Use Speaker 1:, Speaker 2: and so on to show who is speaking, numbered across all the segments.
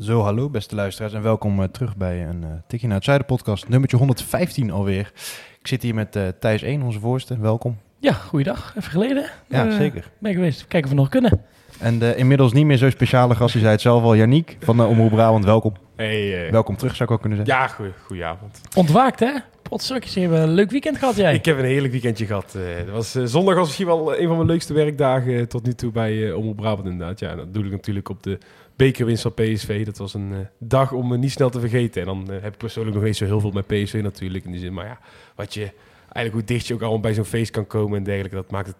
Speaker 1: Zo, hallo beste luisteraars en welkom eh, terug bij een uh, Tikje naar het Zuiden podcast, nummertje 115 alweer. Ik zit hier met eh, Thijs 1, onze voorste. Welkom.
Speaker 2: Ja, goeiedag. Even geleden.
Speaker 1: Ja,
Speaker 2: Eh,
Speaker 1: zeker.
Speaker 2: Ben ik geweest. Kijken of we nog kunnen.
Speaker 1: En de inmiddels niet meer zo speciale gast, die zei het zelf al, Janiek van de Omroep Brabant. Welkom.
Speaker 3: Hey, eh,
Speaker 1: Welkom terug, zou ik ook kunnen zeggen.
Speaker 3: ja, goeie, goedenavond.
Speaker 2: Ontwaakt, hè? Potstrakjes, je hebt een leuk weekend gehad, jij.
Speaker 3: Ik heb een heerlijk weekendje gehad. eh dat was, eh, zondag was misschien wel een van mijn leukste werkdagen eh, tot nu toe bij eh Omroep Brabant inderdaad. Ja, dat doe ik natuurlijk op de bekerwinst van PSV. Dat was een eh, dag om me niet snel te vergeten. En dan eh, heb ik persoonlijk nog eens zo heel veel met PSV natuurlijk in die zin. Maar ja, wat je, eigenlijk hoe dicht je ook allemaal bij zo'n feest kan komen en dergelijke, dat maakt het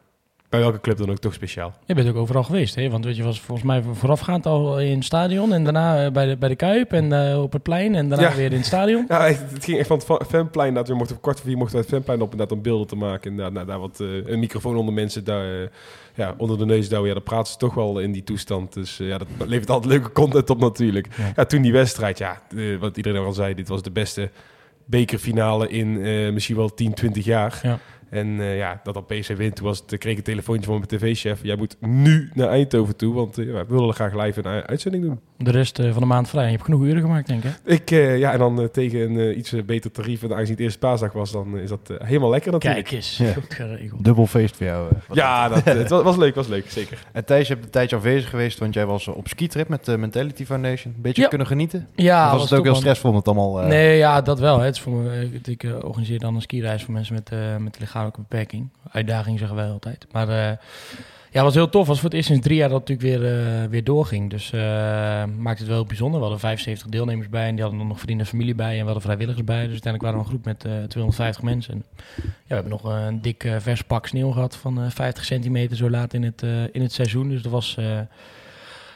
Speaker 3: bij welke club dan ook toch speciaal.
Speaker 2: Je bent ook overal geweest, hè? Want weet je, was volgens mij voorafgaand al in het stadion. En daarna eh, bij de, bij de Kuip en eh, op het plein. En daarna
Speaker 3: Ja.
Speaker 2: weer in het stadion.
Speaker 3: Ja, het, ging echt van het fa- fanplein. Dat we mochten kwart voor vier mochten we het fanplein op inderdaad om beelden te maken. En daar, daar, daar wat eh, een microfoon onder mensen daar, eh, ja, onder de neus douwen. Ja, dan praten ze toch wel in die toestand. Dus eh, ja, dat levert altijd leuke content op natuurlijk.
Speaker 2: Ja.
Speaker 3: Ja, toen die wedstrijd, ja, eh, wat iedereen al zei, dit was de beste bekerfinale in eh, misschien wel 10, 20 jaar.
Speaker 2: Ja.
Speaker 3: En eh, ja, dat dan PSV wint, toen was het, eh, kreeg ik een telefoontje van mijn tv-chef. Jij moet nu naar Eindhoven toe, want eh, we willen graag live een uitzending doen.
Speaker 2: De rest eh, van de maand vrij. Je hebt genoeg uren gemaakt, denk ik. hè?
Speaker 3: Ik, eh, ja, en dan tegen een eh, iets beter tarief. En aangezien het eerste paasdag was, dan is dat helemaal lekker natuurlijk.
Speaker 2: Kijk eens.
Speaker 1: Ja.
Speaker 2: Goed geregeld.
Speaker 1: Dubbel feest voor jou.
Speaker 3: Ja, dat, het was, was leuk, was leuk, zeker.
Speaker 1: En Thijs, je hebt een tijdje afwezig geweest, want jij was op skitrip met de Mentality Foundation. Een beetje
Speaker 2: Ja.
Speaker 1: kunnen genieten?
Speaker 2: Ja,
Speaker 1: of was, het ook heel stressvol om het allemaal...
Speaker 2: Nee, ja, dat wel. Hè. Het is voor me, ik, organiseer dan een skireis voor mensen met, eh met lichamelijke beperking. Uitdaging zeggen wij altijd. Maar eh, ja, was heel tof. Was voor het eerst sinds drie jaar dat het natuurlijk weer, eh, weer doorging. Dus eh maakt het wel heel bijzonder. We hadden 75 deelnemers bij en die hadden nog vrienden en familie bij. En we hadden vrijwilligers bij. Dus uiteindelijk waren we een groep met eh 250 mensen. En, ja, we hebben nog een dik vers pak sneeuw gehad van eh 50 centimeter zo laat in het, in het seizoen. Dus dat was...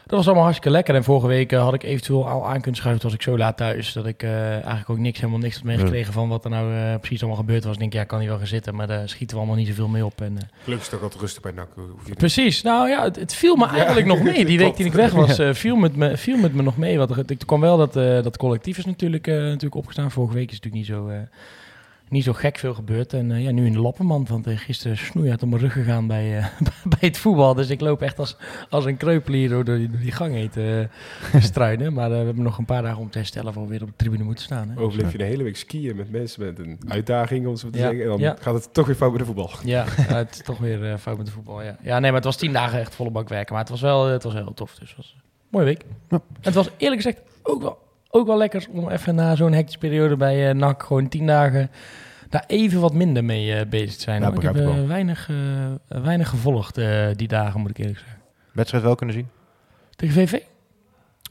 Speaker 2: dat was allemaal hartstikke lekker. En vorige week eh, had ik eventueel al aan kunnen schuiven. toen was ik zo laat thuis dat ik eh, eigenlijk ook niks, helemaal niks had meegekregen van wat er nou eh, precies allemaal gebeurd was. Ik denk, ja, ik kan hier wel gaan zitten, maar daar schieten we allemaal niet zoveel mee op. En,
Speaker 3: Gelukkig is ook altijd rustig bij NAC.
Speaker 2: precies. Nou ja, het, het viel me eigenlijk nog mee. Die week die ik weg was, viel, met me, viel met me nog mee. Want er kwam wel dat, dat collectief is natuurlijk, natuurlijk opgestaan. Vorige week is het natuurlijk niet zo... niet zo gek veel gebeurd. En eh, ja, nu in de lappenmand. Want eh, gisteren snoei uit op mijn rug gegaan bij, eh, bij het voetbal. Dus ik loop echt als, als een kreupel hier door, door die, door die gang heen te struinen. Maar we hebben nog een paar dagen om te herstellen voor we weer op de tribune moeten staan. Hè.
Speaker 3: Overleef je de hele week skiën met mensen met een uitdaging, om zo te
Speaker 2: Ja,
Speaker 3: zeggen. En dan
Speaker 2: ja.
Speaker 3: gaat het toch weer fout met de voetbal.
Speaker 2: Ja, het is toch weer fout met de voetbal. Ja. ja, nee, maar het was tien dagen echt volle bak werken. Maar het was wel, het was heel tof. Dus het was een mooie week.
Speaker 1: Ja.
Speaker 2: En het was eerlijk gezegd ook wel, ook wel lekker om even na zo'n hectische periode bij eh NAC gewoon tien dagen daar even wat minder mee eh, bezig te zijn.
Speaker 1: Ja,
Speaker 2: ik heb
Speaker 1: begrijp ik
Speaker 2: eh, weinig, weinig gevolgd die dagen, moet ik eerlijk zeggen.
Speaker 1: Wedstrijd wel kunnen zien?
Speaker 2: Tegen VV?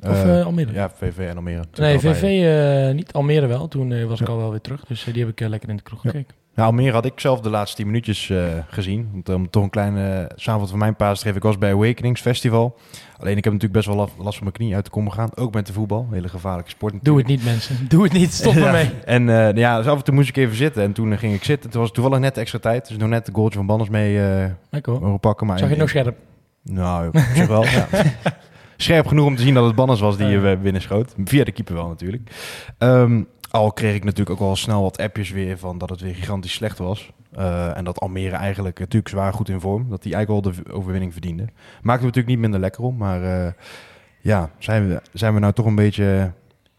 Speaker 2: Of Almere?
Speaker 1: Ja, VV en Almere.
Speaker 2: nee, VV eh, niet. Almere wel. Toen was ik al wel weer terug. Dus die heb ik lekker in de kroeg
Speaker 1: Ja.
Speaker 2: gekeken.
Speaker 1: Nou, Almere had ik zelf de laatste 10 minuutjes eh, gezien. Want, om toch een kleine samenvatting van mijn paas te geven. Ik was bij Awakenings Festival. Alleen ik heb natuurlijk best wel last, last van mijn knie uit de kom gegaan. Ook met de voetbal. Hele gevaarlijke sport
Speaker 2: Doe
Speaker 1: natuurlijk.
Speaker 2: het niet, mensen. Doe het niet. Stop
Speaker 1: Ja.
Speaker 2: ermee.
Speaker 1: En eh, ja, dus af en toe moest ik even zitten. En toen eh, ging ik zitten. Toen was het toevallig net extra tijd. Dus nog net de goaltje van Banners mee eh mogen pakken. Maar
Speaker 2: Zag je het nog scherp?
Speaker 1: Nou, op zich wel. ja. Scherp genoeg om te zien dat het Banners was die je eh, binnenschoot. Via de keeper wel natuurlijk. Ehm, al kreeg ik natuurlijk ook al snel wat appjes weer van dat het weer gigantisch slecht was. Eh, en dat Almere eigenlijk natuurlijk zwaar goed in vorm. Dat die eigenlijk wel de overwinning verdiende. Maakte me natuurlijk niet minder lekker om. Maar eh, ja, zijn we, zijn we nou toch een beetje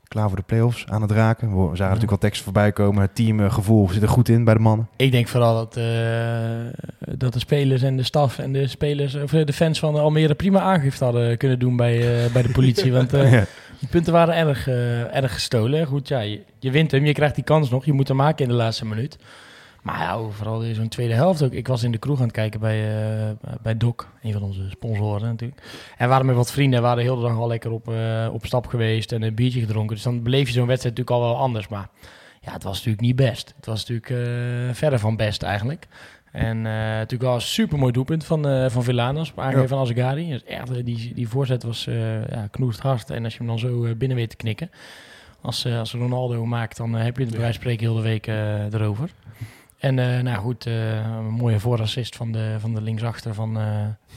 Speaker 1: klaar voor de play-offs aan het raken? We zagen natuurlijk al teksten voorbij komen. Het teamgevoel zit er goed in bij de mannen.
Speaker 2: Ik denk vooral dat, eh, dat de spelers en de staf en de spelers, of eh, de fans van Almere prima aangifte hadden kunnen doen bij, eh, bij de politie. Want eh,
Speaker 1: Ja.
Speaker 2: Die punten waren erg, eh, erg gestolen. Goed, ja, je, wint hem, je krijgt die kans nog. Je moet hem maken in de laatste minuut. Maar ja, vooral in zo'n tweede helft ook. Ik was in de kroeg aan het kijken bij, eh, bij Doc, een van onze sponsoren natuurlijk. En waren met wat vrienden, waren heel de dag al lekker op, eh, op stap geweest en een biertje gedronken. Dus dan beleef je zo'n wedstrijd natuurlijk al wel anders. Maar ja, het was natuurlijk niet best. Het was natuurlijk eh, verder van best eigenlijk. En eh, natuurlijk wel een super mooi doelpunt van, eh van Villanos op aangeven
Speaker 1: Ja.
Speaker 2: van Azegari. Dus echt, die, die voorzet was ja, knoest hard. En als je hem dan zo binnen weet te knikken. Als, als Ronaldo maakt, dan heb je het bij wijze van spreken heel de week erover. En nou goed, een mooie voorassist van de, van de linksachter van,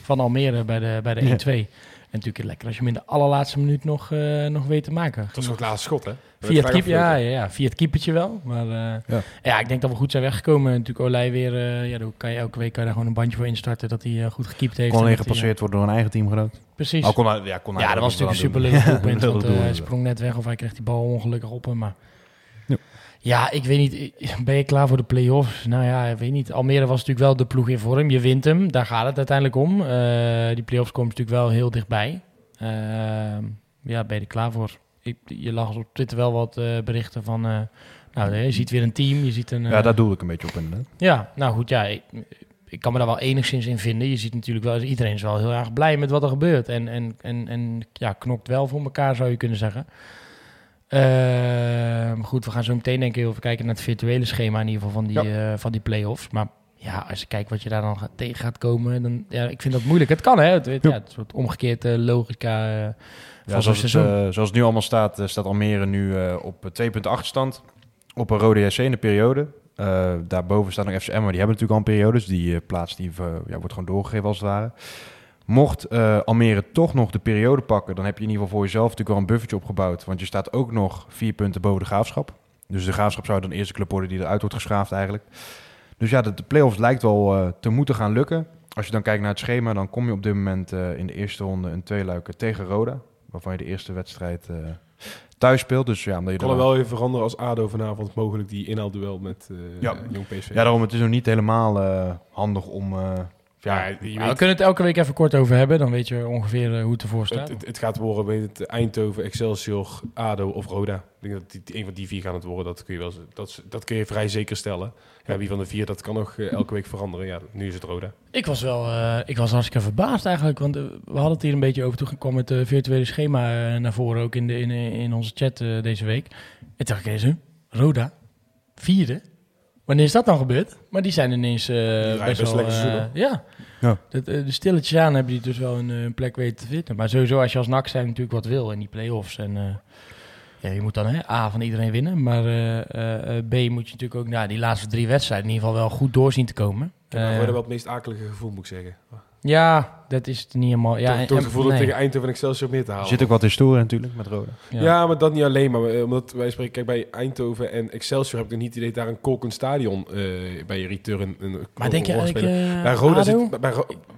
Speaker 2: van Almere bij de, bij de 1-2. En natuurlijk lekker als je hem in de allerlaatste minuut nog, nog weet te maken.
Speaker 3: Dat ook het laatste schot, hè?
Speaker 2: Via het, ja, ja, ja, via het keepertje wel. Maar eh,
Speaker 1: Ja.
Speaker 2: ja. ik denk dat we goed zijn weggekomen. Natuurlijk Olij weer, eh, ja, dan kan je elke week kan je daar gewoon een bandje voor instarten dat hij eh, goed gekiept heeft.
Speaker 1: Kon
Speaker 2: En
Speaker 1: alleen gepasseerd worden door een eigen teamgenoot.
Speaker 2: precies.
Speaker 1: Al kon hij, ja, kon hij
Speaker 2: ja, dat was natuurlijk een
Speaker 1: doen.
Speaker 2: superleuk doelpunt. want hij sprong net weg of hij kreeg die bal ongelukkig op hem. Maar
Speaker 1: Ja.
Speaker 2: ja, ik weet niet. Ben je klaar voor de play-offs? Nou ja, ik weet niet. Almere was natuurlijk wel de ploeg in vorm. Je wint hem. Daar gaat het uiteindelijk om. Eh, die play-offs komen natuurlijk wel heel dichtbij. Ehm, ja, ben je er klaar voor? Ik, je lag op Twitter wel wat eh, berichten van... eh, nou, je ziet weer een team. Je ziet een...
Speaker 1: Ja,
Speaker 2: eh,
Speaker 1: daar doe ik een beetje op inderdaad.
Speaker 2: ja, nou goed, ja, ik, ik kan me daar wel enigszins in vinden. Je ziet natuurlijk wel, iedereen is wel heel erg blij met wat er gebeurt. En, en, en, en ja, knokt wel voor elkaar, zou je kunnen zeggen. Ehm, goed, we gaan zo meteen denk ik even kijken naar het virtuele schema in ieder geval van die, eh, van die play-offs. Maar ja, als je kijkt wat je daar dan gaat- tegen gaat komen, dan ja, ik vind dat moeilijk. Het kan hè, het, ja. het soort omgekeerd eh, logica eh,
Speaker 1: Ja,
Speaker 2: zo'n
Speaker 1: zoals, het,
Speaker 2: seizoen.
Speaker 1: eh, zoals het nu allemaal staat, eh, staat Almere nu eh, op eh, 2 punten achterstand. Op een rode SC in de periode. Eh, daarboven staat nog FCM, maar die hebben natuurlijk al een periode. Dus die plaats die, ja, wordt gewoon doorgegeven als het ware. Mocht Almere toch nog de periode pakken, dan heb je in ieder geval voor jezelf natuurlijk wel een buffertje opgebouwd. Want je staat ook nog vier punten boven de graafschap. Dus de graafschap zou dan de eerste club worden die eruit wordt geschaafd eigenlijk. Dus ja, de, de play-offs lijkt wel te moeten gaan lukken. Als je dan kijkt naar het schema, dan kom je op dit moment in de eerste ronde een tweeluiker tegen Roda. Waarvan je de eerste wedstrijd eh, thuis speelt. Dus ja, omdat je
Speaker 3: kan er wel even veranderen als ADO vanavond mogelijk die inhaalduel met eh
Speaker 1: Ja.
Speaker 3: Jong PSV.
Speaker 1: Ja, daarom het is nog niet helemaal eh, handig om...
Speaker 3: Ja,
Speaker 1: ja,
Speaker 3: je weet-
Speaker 2: we kunnen het elke week even kort over hebben. Dan weet je ongeveer eh, hoe het ervoor staat.
Speaker 3: Het, het, het gaat worden weet het, Eindhoven, Excelsior, ADO of Roda. Ik denk dat die, een van die vier gaan het worden. Dat kun je, wel, dat, dat kun je vrij zeker stellen. Ja, wie van de vier, dat kan nog eh, elke week veranderen. Ja, nu is het Roda.
Speaker 2: Ik was wel, eh, ik was hartstikke verbaasd eigenlijk, want we hadden het hier een beetje over. Toen kwam het virtuele schema naar voren, ook in, de, in, in onze chat deze week. En toen dacht ik eens? Roda, vierde? Wanneer is dat dan gebeurd? Maar die zijn ineens eh, best,
Speaker 3: best
Speaker 2: wel... ja,
Speaker 1: Ja.
Speaker 2: Dat, eh, de stilletjes aan hebben die dus wel een, eh, een plek weten te vinden. Maar sowieso, als je als NAC zijn natuurlijk wat wil in die play-offs. En eh, ja, je moet dan hè, A van iedereen winnen. Maar eh, eh, eh, B moet je natuurlijk ook na die laatste drie wedstrijden in ieder geval wel goed doorzien te komen.
Speaker 3: Ik heb Roda wel het meest akelige gevoel, moet ik zeggen.
Speaker 2: Ja, dat is het niet helemaal. Ja,
Speaker 3: toch, het gevoel dat
Speaker 2: nee.
Speaker 3: tegen Eindhoven en Excelsior meer te halen.
Speaker 1: er zit ook wat historie natuurlijk met Roda.
Speaker 2: Ja.
Speaker 3: Ja. maar dat niet alleen. Maar eh, omdat wij spreken, kijk, bij Eindhoven en Excelsior heb ik niet het idee dat daar een kolkend stadion eh, bij je return een, een
Speaker 2: maar denk je eigenlijk...
Speaker 3: spelen.
Speaker 2: eh,
Speaker 3: bij Roda
Speaker 2: ADO?
Speaker 3: zit... Bij,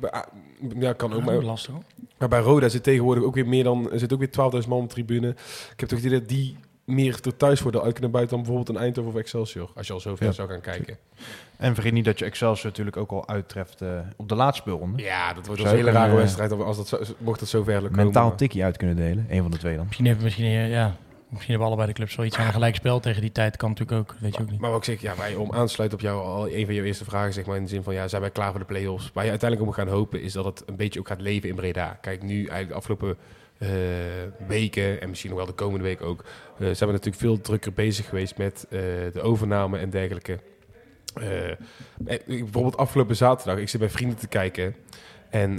Speaker 3: ah, ja, kan ook. Maar,
Speaker 2: lastig
Speaker 3: maar bij Roda zit tegenwoordig ook weer meer dan... Er zit ook weer 12.000 man op de tribune. Ik heb toch het idee dat die meer er thuis worden uit kunnen buiten dan bijvoorbeeld een Eindhoven of Excelsior. Als je al zo ver
Speaker 1: Ja.
Speaker 3: zou gaan kijken.
Speaker 1: En vergeet niet dat je Excelsior natuurlijk ook al uittreft eh, op de laatste speelronde.
Speaker 3: Ja, dat wordt een hele
Speaker 1: ook
Speaker 3: rare wedstrijd als dat zo, mocht dat zo ver komen.
Speaker 1: Mentaal tikkie uit kunnen delen. Een van de twee dan.
Speaker 2: Misschien hebben, misschien, eh, ja, misschien hebben allebei de clubs wel iets aan een gelijk spel tegen die tijd. Kan natuurlijk ook, weet je ook niet.
Speaker 3: Maar wat ik zeg, ja, wij om aansluiten op jou, al een van jouw eerste vragen, zeg maar, in de zin van, ja, zijn wij klaar voor de play-offs? Waar je uiteindelijk om gaan hopen, is dat het een beetje ook gaat leven in Breda. Kijk, nu eigenlijk de afgelopen eh, weken, en misschien nog wel de komende week ook, eh, zijn we natuurlijk veel drukker bezig geweest met eh, de overname en dergelijke. Bijvoorbeeld afgelopen zaterdag, ik zit bij vrienden te kijken en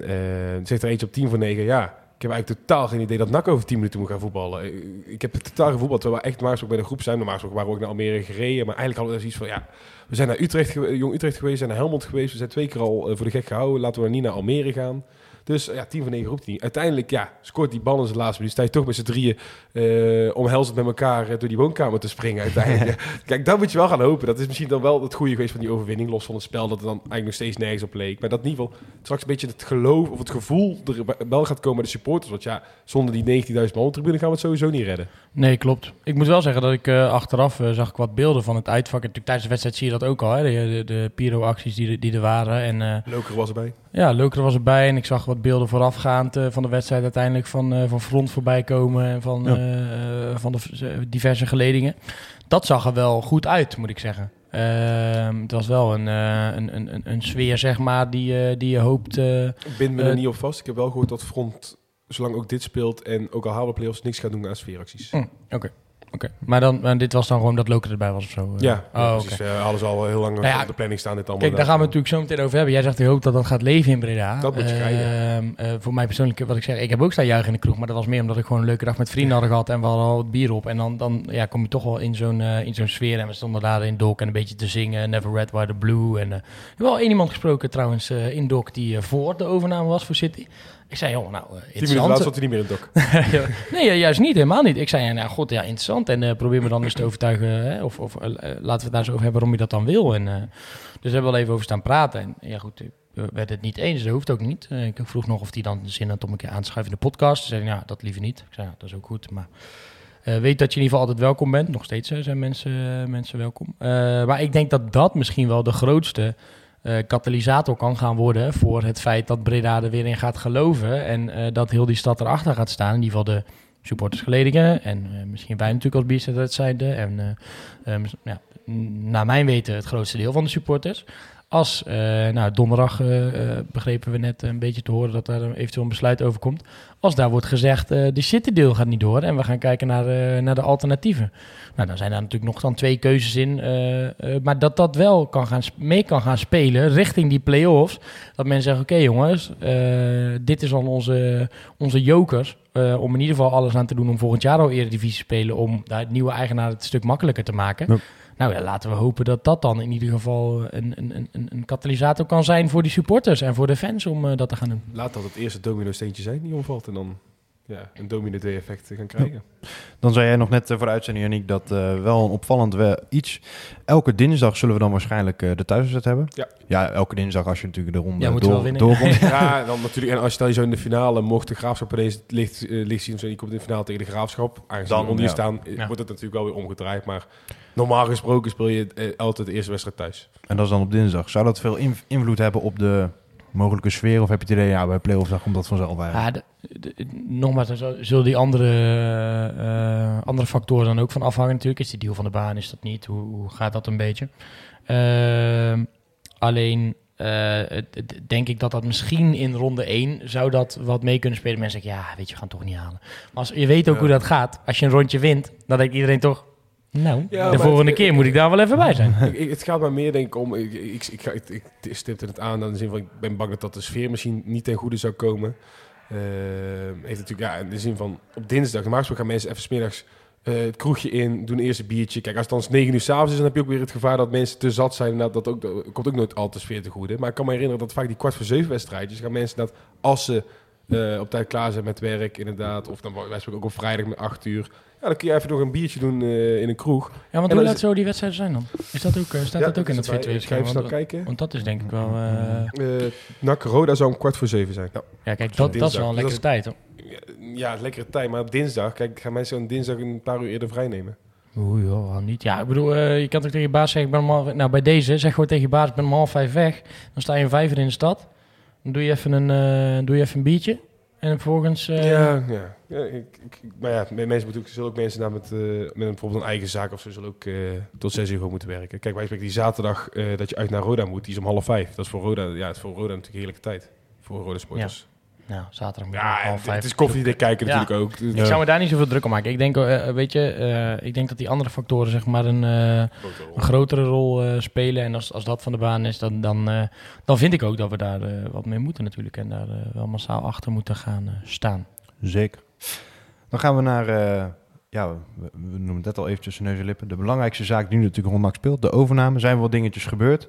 Speaker 3: zegt er eentje op 10 voor 9, ja, ik heb eigenlijk totaal geen idee dat NAC over 10 minuten moet gaan voetballen. Ik heb totaal gevoetbald, terwijl we echt gesproken bij de groep zijn. Normaal waren we ook naar Almere gereden, maar eigenlijk hadden we zoiets van, ja, we zijn naar Utrecht, Jong Utrecht geweest, we zijn naar Helmond geweest, we zijn twee keer al voor de gek gehouden, laten we niet naar Almere gaan. Dus ja, 10 van 9 roept hij niet. Uiteindelijk, ja, scoort die bal in zijn laatste minuut. Sta je toch met z'n drieën eh omhelzend met elkaar eh, door die woonkamer te springen uiteindelijk. Kijk, dan moet je wel gaan hopen. Dat is misschien dan wel het goede geweest van die overwinning. Los van het spel dat er dan eigenlijk nog steeds nergens op leek. Maar dat in ieder geval straks een beetje het geloof of het gevoel er wel gaat komen bij de supporters. Want ja, zonder die 19.000 man op tribune gaan we het sowieso niet redden.
Speaker 2: Nee, klopt. Ik moet wel zeggen dat ik eh, achteraf zag ik wat beelden van het uitvak. En tijdens de wedstrijd zie je dat ook al, hè? De, de, de pyro-acties die, er- die er waren. En
Speaker 3: Loker was erbij.
Speaker 2: ja, Leuker was erbij. En ik zag wat beelden voorafgaand eh, van de wedstrijd uiteindelijk van, eh, van front voorbij komen. En van,
Speaker 1: Ja.
Speaker 2: eh, van de diverse geledingen. Dat zag er wel goed uit, moet ik zeggen. Ehm, het was wel een, eh, een, een, een, sfeer, zeg maar, die, die je hoopt...
Speaker 3: Ik bind me er niet op vast. Ik heb wel gehoord dat Front, zolang ook dit speelt en ook al halen we play-offs, niks gaat doen aan sfeeracties.
Speaker 2: Hm, Oké. Oké. Maar, dan, maar dit was dan gewoon dat Loken erbij was of zo? eh?
Speaker 3: Ja,
Speaker 2: Oh,
Speaker 3: precies. Hadden ze al heel lang
Speaker 2: Nou ja,
Speaker 3: op de planning staan dit allemaal.
Speaker 2: Kijk, daar gaan we het natuurlijk zo meteen over hebben. Jij zegt, je hoopt dat dat gaat leven in Breda.
Speaker 3: Dat moet je krijgen.
Speaker 2: Ehm, eh, voor mij persoonlijk, wat ik zeg, ik heb ook staan juichen in de kroeg. Maar dat was meer omdat ik gewoon een leuke dag met vrienden had gehad. En we hadden al wat bier op. En dan, dan ja, kom je toch wel in zo'n eh, in zo'n sfeer. En we stonden daar in Dok en een beetje te zingen. Never Red, White, or Blue. En ik heb wel één iemand gesproken trouwens in Dok die voor de overname was voor City. Ik zei, joh, nou, eh,
Speaker 3: minuten later
Speaker 2: interessant.
Speaker 3: zat hij niet meer in het dok.
Speaker 2: Nee, juist niet, helemaal niet. Ik zei, ja, nou god, ja, interessant. En eh, probeer me dan eens te overtuigen, hè, of, of eh, laten we het daar eens over hebben waarom je dat dan wil. En, dus we hebben wel even over staan praten. En ja, goed, we werden het niet eens, dat hoeft ook niet. Ik vroeg nog of hij dan zin had om een keer aan te schuiven in de podcast. Ze zei, ja, dat liever niet. Ik zei, ja, dat is ook goed, maar... weet dat je in ieder geval altijd welkom bent. Nog steeds zijn mensen, mensen welkom. Maar ik denk dat dat misschien wel de grootste eh, katalysator kan gaan worden voor het feit dat Breda er weer in gaat geloven. En eh, dat heel die stad erachter gaat staan. In ieder geval de supportersgeledingen. En eh, misschien wij natuurlijk als bierzetuitzijde. En mis- ja, naar mijn weten het grootste deel van de supporters. Als, eh, nou, donderdag eh, eh, begrepen we net een beetje te horen dat daar eventueel een besluit over komt. Als daar wordt gezegd, eh de citydeel gaat niet door en we gaan kijken naar, naar de alternatieven. Nou, dan zijn daar natuurlijk nog dan twee keuzes in. maar dat dat wel kan gaan, mee kan gaan spelen richting die play-offs. Dat mensen zeggen, oké jongens, dit is dan onze, onze jokers. om in ieder geval alles aan te doen om volgend jaar al Eredivisie te spelen. Om daar het nieuwe eigenaar het stuk makkelijker te maken. Nou ja, laten we hopen dat dat dan in ieder geval een, een, een, een katalysator kan zijn voor die supporters en voor de fans om eh, dat te gaan doen.
Speaker 3: Laat dat het eerste domino steentje zijn die omvalt. En dan ja, een domino 2 effect gaan krijgen.
Speaker 1: Dan zei jij nog net eh, voor de uitzending, Yannick, dat eh, wel een opvallend we- iets. Elke dinsdag zullen we dan waarschijnlijk eh, de thuiswedstrijd hebben.
Speaker 3: Ja.
Speaker 1: Ja, elke dinsdag als je natuurlijk de ronde
Speaker 2: Ja, moet je wel
Speaker 1: door,
Speaker 2: winnen.
Speaker 1: doorkomt.
Speaker 3: Ja, dan natuurlijk. En als je dan zo in de finale mocht de graafschap ineens licht, eh, licht zien, zo, die komt in de finale tegen de graafschap. Aangezien
Speaker 1: Dan,
Speaker 3: onder je
Speaker 1: ja.
Speaker 3: staan, eh,
Speaker 2: Ja.
Speaker 3: wordt het natuurlijk wel weer omgedraaid. Maar normaal gesproken speel je eh, altijd de eerste wedstrijd thuis.
Speaker 1: En dat is dan op dinsdag. Zou dat veel inv- invloed hebben op de mogelijke sfeer? Of heb je het idee, ja, bij play-offs komt dat vanzelf bij?
Speaker 2: Ja, de- de- nogmaals, daar zullen die andere, eh, andere factoren dan ook van afhangen natuurlijk. Is die deal van de baan, is dat niet? Hoe, hoe gaat dat een beetje? Ehm, alleen eh, denk ik dat dat misschien in ronde 1 zou dat wat mee kunnen spelen. Mensen zeggen, ja, weet je, we gaan het toch niet halen. Maar als, je weet ook
Speaker 3: Ja.
Speaker 2: hoe dat gaat. Als je een rondje wint, dan denkt iedereen toch... Nou,
Speaker 3: Ja,
Speaker 2: de volgende keer moet ik daar wel even bij zijn.
Speaker 3: ik, het gaat maar meer denk ik om... Ik, ik, ik, ga- ik, ik stipte het aan in de zin van... Ik ben bang dat dat de sfeer misschien niet ten goede zou komen. Eh, heeft natuurlijk... Ja, in de zin van... Op dinsdag, normaal gesproken gaan mensen even smiddags... eh het kroegje in, doen eerst een biertje. Kijk, als het dan 9 uur s'avonds is, dan heb je ook weer het gevaar dat mensen te zat zijn. En dat, dat ook, dat komt ook nooit al te sfeer te goede. Maar ik kan me herinneren dat vaak die kwart voor zeven wedstrijdjes gaan mensen dat als ze eh, op tijd klaar zijn met werk, inderdaad. Of dan wij spreken ook op vrijdag met 8 uur. Ja, dan kun je even nog een biertje doen eh, in een kroeg.
Speaker 2: Ja, want hoe laat zo die wedstrijden zijn dan? Is dat ook, eh, staat
Speaker 3: Ja,
Speaker 2: dat ook in het
Speaker 3: ga even
Speaker 2: scherm? Want,
Speaker 3: kijken.
Speaker 2: want dat is denk ik wel... Eh
Speaker 3: NAC Roda zou om kwart voor zeven zijn. Ja,
Speaker 2: ja, kijk, dat, dat is wel een
Speaker 3: dinsdag.
Speaker 2: lekkere tijd hoor.
Speaker 3: ja lekkere tijd. Maar op dinsdag, kijk, gaan mensen een dinsdag een paar uur eerder vrij nemen.
Speaker 2: Oei, joh, niet. Ja, ik bedoel, je kan toch tegen je baas zeggen, ik ben om half... Nou, bij deze, zeg gewoon tegen je baas, ik ben om half vijf weg. Dan sta je vijf uur in de stad. Dan doe je even een, doe je even een biertje. En vervolgens... eh,
Speaker 3: ja, ja. ja ik, ik, maar ja, me- mensen moeten ook, zullen ook mensen daar met, eh, met een, bijvoorbeeld een eigen zaak of zo, zullen ook eh, tot zes uur gewoon moeten werken. Kijk, wij spreken die zaterdag eh, dat je uit naar Roda moet, die is om half vijf. Dat is voor Roda, ja, het is voor Roda natuurlijk een heerlijke tijd. Voor Roda sporters.
Speaker 2: Nou, zaterdag je
Speaker 3: Ja,
Speaker 2: half
Speaker 3: het,
Speaker 2: vijf.
Speaker 3: het is koffiedik kijken
Speaker 2: Ja.
Speaker 3: natuurlijk ook. Dus-
Speaker 2: Ik zou me daar niet zoveel druk om maken. Ik denk, eh, weet je, eh, ik denk dat die andere factoren zeg maar een, eh, een grotere rol eh, spelen. En als, als dat van de baan is, dan, dan, eh, dan vind ik ook dat we daar eh, wat mee moeten natuurlijk. En daar eh, wel massaal achter moeten gaan eh, staan.
Speaker 1: Zeker. Dan gaan we naar, eh, ja, we, we noemen het net al even tussen neus en lippen. De belangrijkste zaak die nu natuurlijk rond NAC speelt, de overname. Zijn wel dingetjes gebeurd.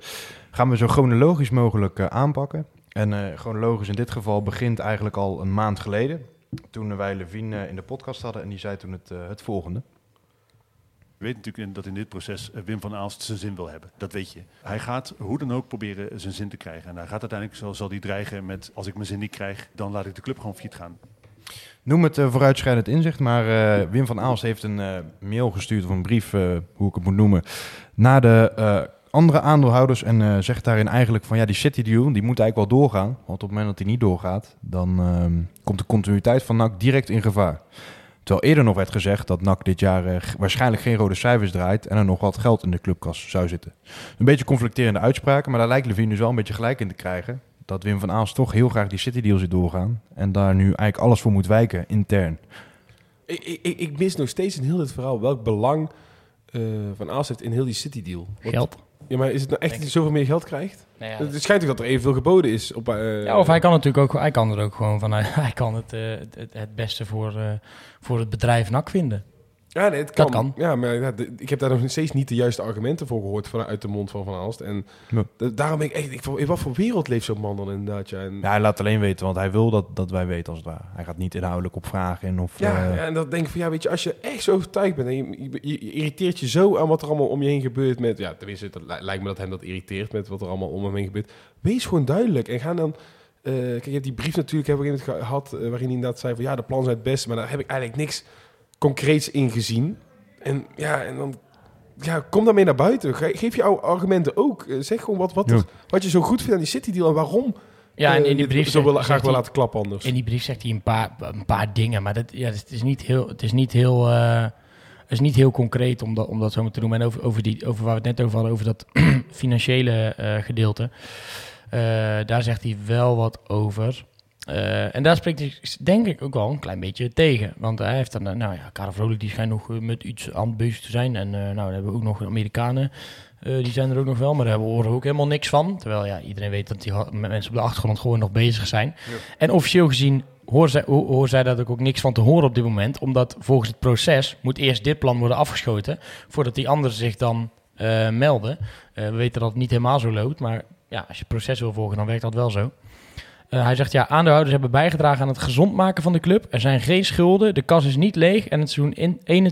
Speaker 1: Gaan we zo chronologisch mogelijk eh, aanpakken. En eh chronologisch in dit geval begint eigenlijk al een maand geleden. Toen wij Levine eh, in de podcast hadden en die zei toen het, eh, het volgende.
Speaker 4: Je weet natuurlijk dat in dit proces eh, Wim van Aalst zijn zin wil hebben. Dat weet je. Hij gaat hoe dan ook proberen zijn zin te krijgen. En hij gaat uiteindelijk, zal, zal hij dreigen met... als ik mijn zin niet krijg, dan laat ik de club gewoon failliet gaan.
Speaker 1: Noem het eh, vooruitschrijdend inzicht, maar eh, Wim van Aalst heeft een eh, mail gestuurd of een brief, eh, hoe ik het moet noemen, naar de eh, andere aandeelhouders en eh, zegt daarin eigenlijk van ja, die City deal, die moet eigenlijk wel doorgaan. Want op het moment dat die niet doorgaat, dan ehm, komt de continuïteit van NAC direct in gevaar. Terwijl eerder nog werd gezegd dat NAC dit jaar eh, waarschijnlijk geen rode cijfers draait en er nog wat geld in de clubkas zou zitten. Een beetje conflicterende uitspraken, maar daar lijkt Levine dus wel een beetje gelijk in te krijgen. Dat Wim van Aalst toch heel graag die City deal zit doorgaan en daar nu eigenlijk alles voor moet wijken intern.
Speaker 3: Ik, ik, ik- mis nog steeds in heel dit verhaal welk belang eh, Van Aalst heeft in heel die City-deal. Want-
Speaker 2: Geld.
Speaker 3: Ja, maar is het nou echt dat hij zoveel meer geld krijgt?
Speaker 2: Nou ja,
Speaker 3: Het schijnt toch dat er evenveel geboden is op... eh,
Speaker 2: Ja, of hij kan natuurlijk ook, hij kan er ook gewoon van, hij kan het, eh, het, het, beste voor, eh, voor het bedrijf NAC vinden.
Speaker 3: Ja, nee, het kan.
Speaker 2: Dat kan.
Speaker 3: Ja, maar ja, de- ik heb daar nog steeds niet de juiste argumenten voor gehoord vanuit de mond van Van Aalst. En daarom ben ik echt... Ik, van, in wat voor wereld leeft zo'n man dan inderdaad? Ja, en,
Speaker 1: Ja, hij laat alleen weten, want hij wil dat, dat wij weten als het ware. Hij gaat niet inhoudelijk op vragen in of...
Speaker 3: Ja,
Speaker 1: eh,
Speaker 3: ja, en dat denk ik van, ja, weet je, als je echt zo overtuigd bent en je, je, je irriteert je zo aan wat er allemaal om je heen gebeurt met, ja, tenminste, het li- lijkt me dat hem dat irriteert met wat er allemaal om hem heen gebeurt. Wees gewoon duidelijk en ga dan, eh, kijk, je hebt die brief natuurlijk hebben we in het gehad, eh, waarin hij inderdaad zei van, ja, de plannen zijn het beste, maar daar heb ik eigenlijk niks concreets in gezien. En ja, en dan, ja, kom daarmee naar buiten. Ge- Geef je oude argumenten ook. Eh, zeg gewoon wat, wat,
Speaker 1: Ja.
Speaker 3: wat je zo goed vindt aan die City deal en waarom.
Speaker 2: Ja, en
Speaker 3: eh,
Speaker 2: in die
Speaker 3: dit
Speaker 2: brief
Speaker 3: zo wil, graag wil
Speaker 2: hij-
Speaker 3: laten klappen anders.
Speaker 2: In die brief zegt hij een paar, een paar dingen, maar dat, ja, het is niet heel, het is niet heel, eh, het is niet heel concreet om dat, om dat zo maar te noemen. En over, over, die, over waar we het net over hadden, over dat financiële eh, gedeelte, eh, daar zegt hij wel wat over. Eh, en daar spreekt hij denk ik ook wel een klein beetje tegen. Want hij heeft dan, eh, nou ja, Karel Vrolijk die schijnt nog eh, met iets aan het bezig te zijn. En eh, nou, dan hebben we ook nog Amerikanen, die zijn er ook nog wel, maar daar horen we ook helemaal niks van. Terwijl ja, iedereen weet dat die mensen op de achtergrond gewoon nog bezig zijn. En officieel gezien horen zij, ho- horen zij daar ook niks van te horen op dit moment. Omdat volgens het proces moet eerst dit plan worden afgeschoten. Voordat die anderen zich dan melden. We weten dat het niet helemaal zo loopt. Maar ja, als je het proces wil volgen, dan werkt dat wel zo. Eh, hij zegt ja, aandeelhouders hebben bijgedragen aan het gezond maken van de club. Er zijn geen schulden, de kas is niet leeg en het seizoen in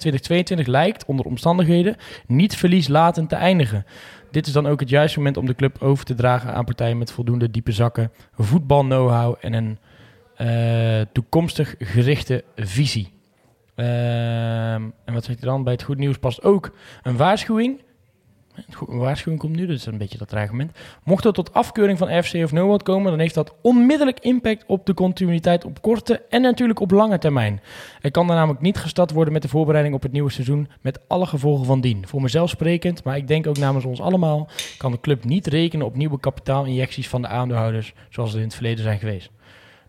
Speaker 2: 21-22 lijkt onder omstandigheden niet verlieslatend te eindigen. Dit is dan ook het juiste moment om de club over te dragen aan partijen met voldoende diepe zakken, voetbal-know-how en een eh, toekomstig gerichte visie. Ehm, en wat zegt hij dan? Bij het goed nieuws past ook een waarschuwing. Een waarschuwing komt nu, dus een beetje dat dreigement. Mocht er tot afkeuring van FC of NOWAD komen, dan heeft dat onmiddellijk impact op de continuïteit op korte en natuurlijk op lange termijn. Er kan dan namelijk niet gestart worden met de voorbereiding op het nieuwe seizoen met alle gevolgen van dien. Voor mezelf sprekend, maar ik denk ook namens ons allemaal, kan de club niet rekenen op nieuwe kapitaalinjecties van de aandeelhouders zoals er in het verleden zijn geweest.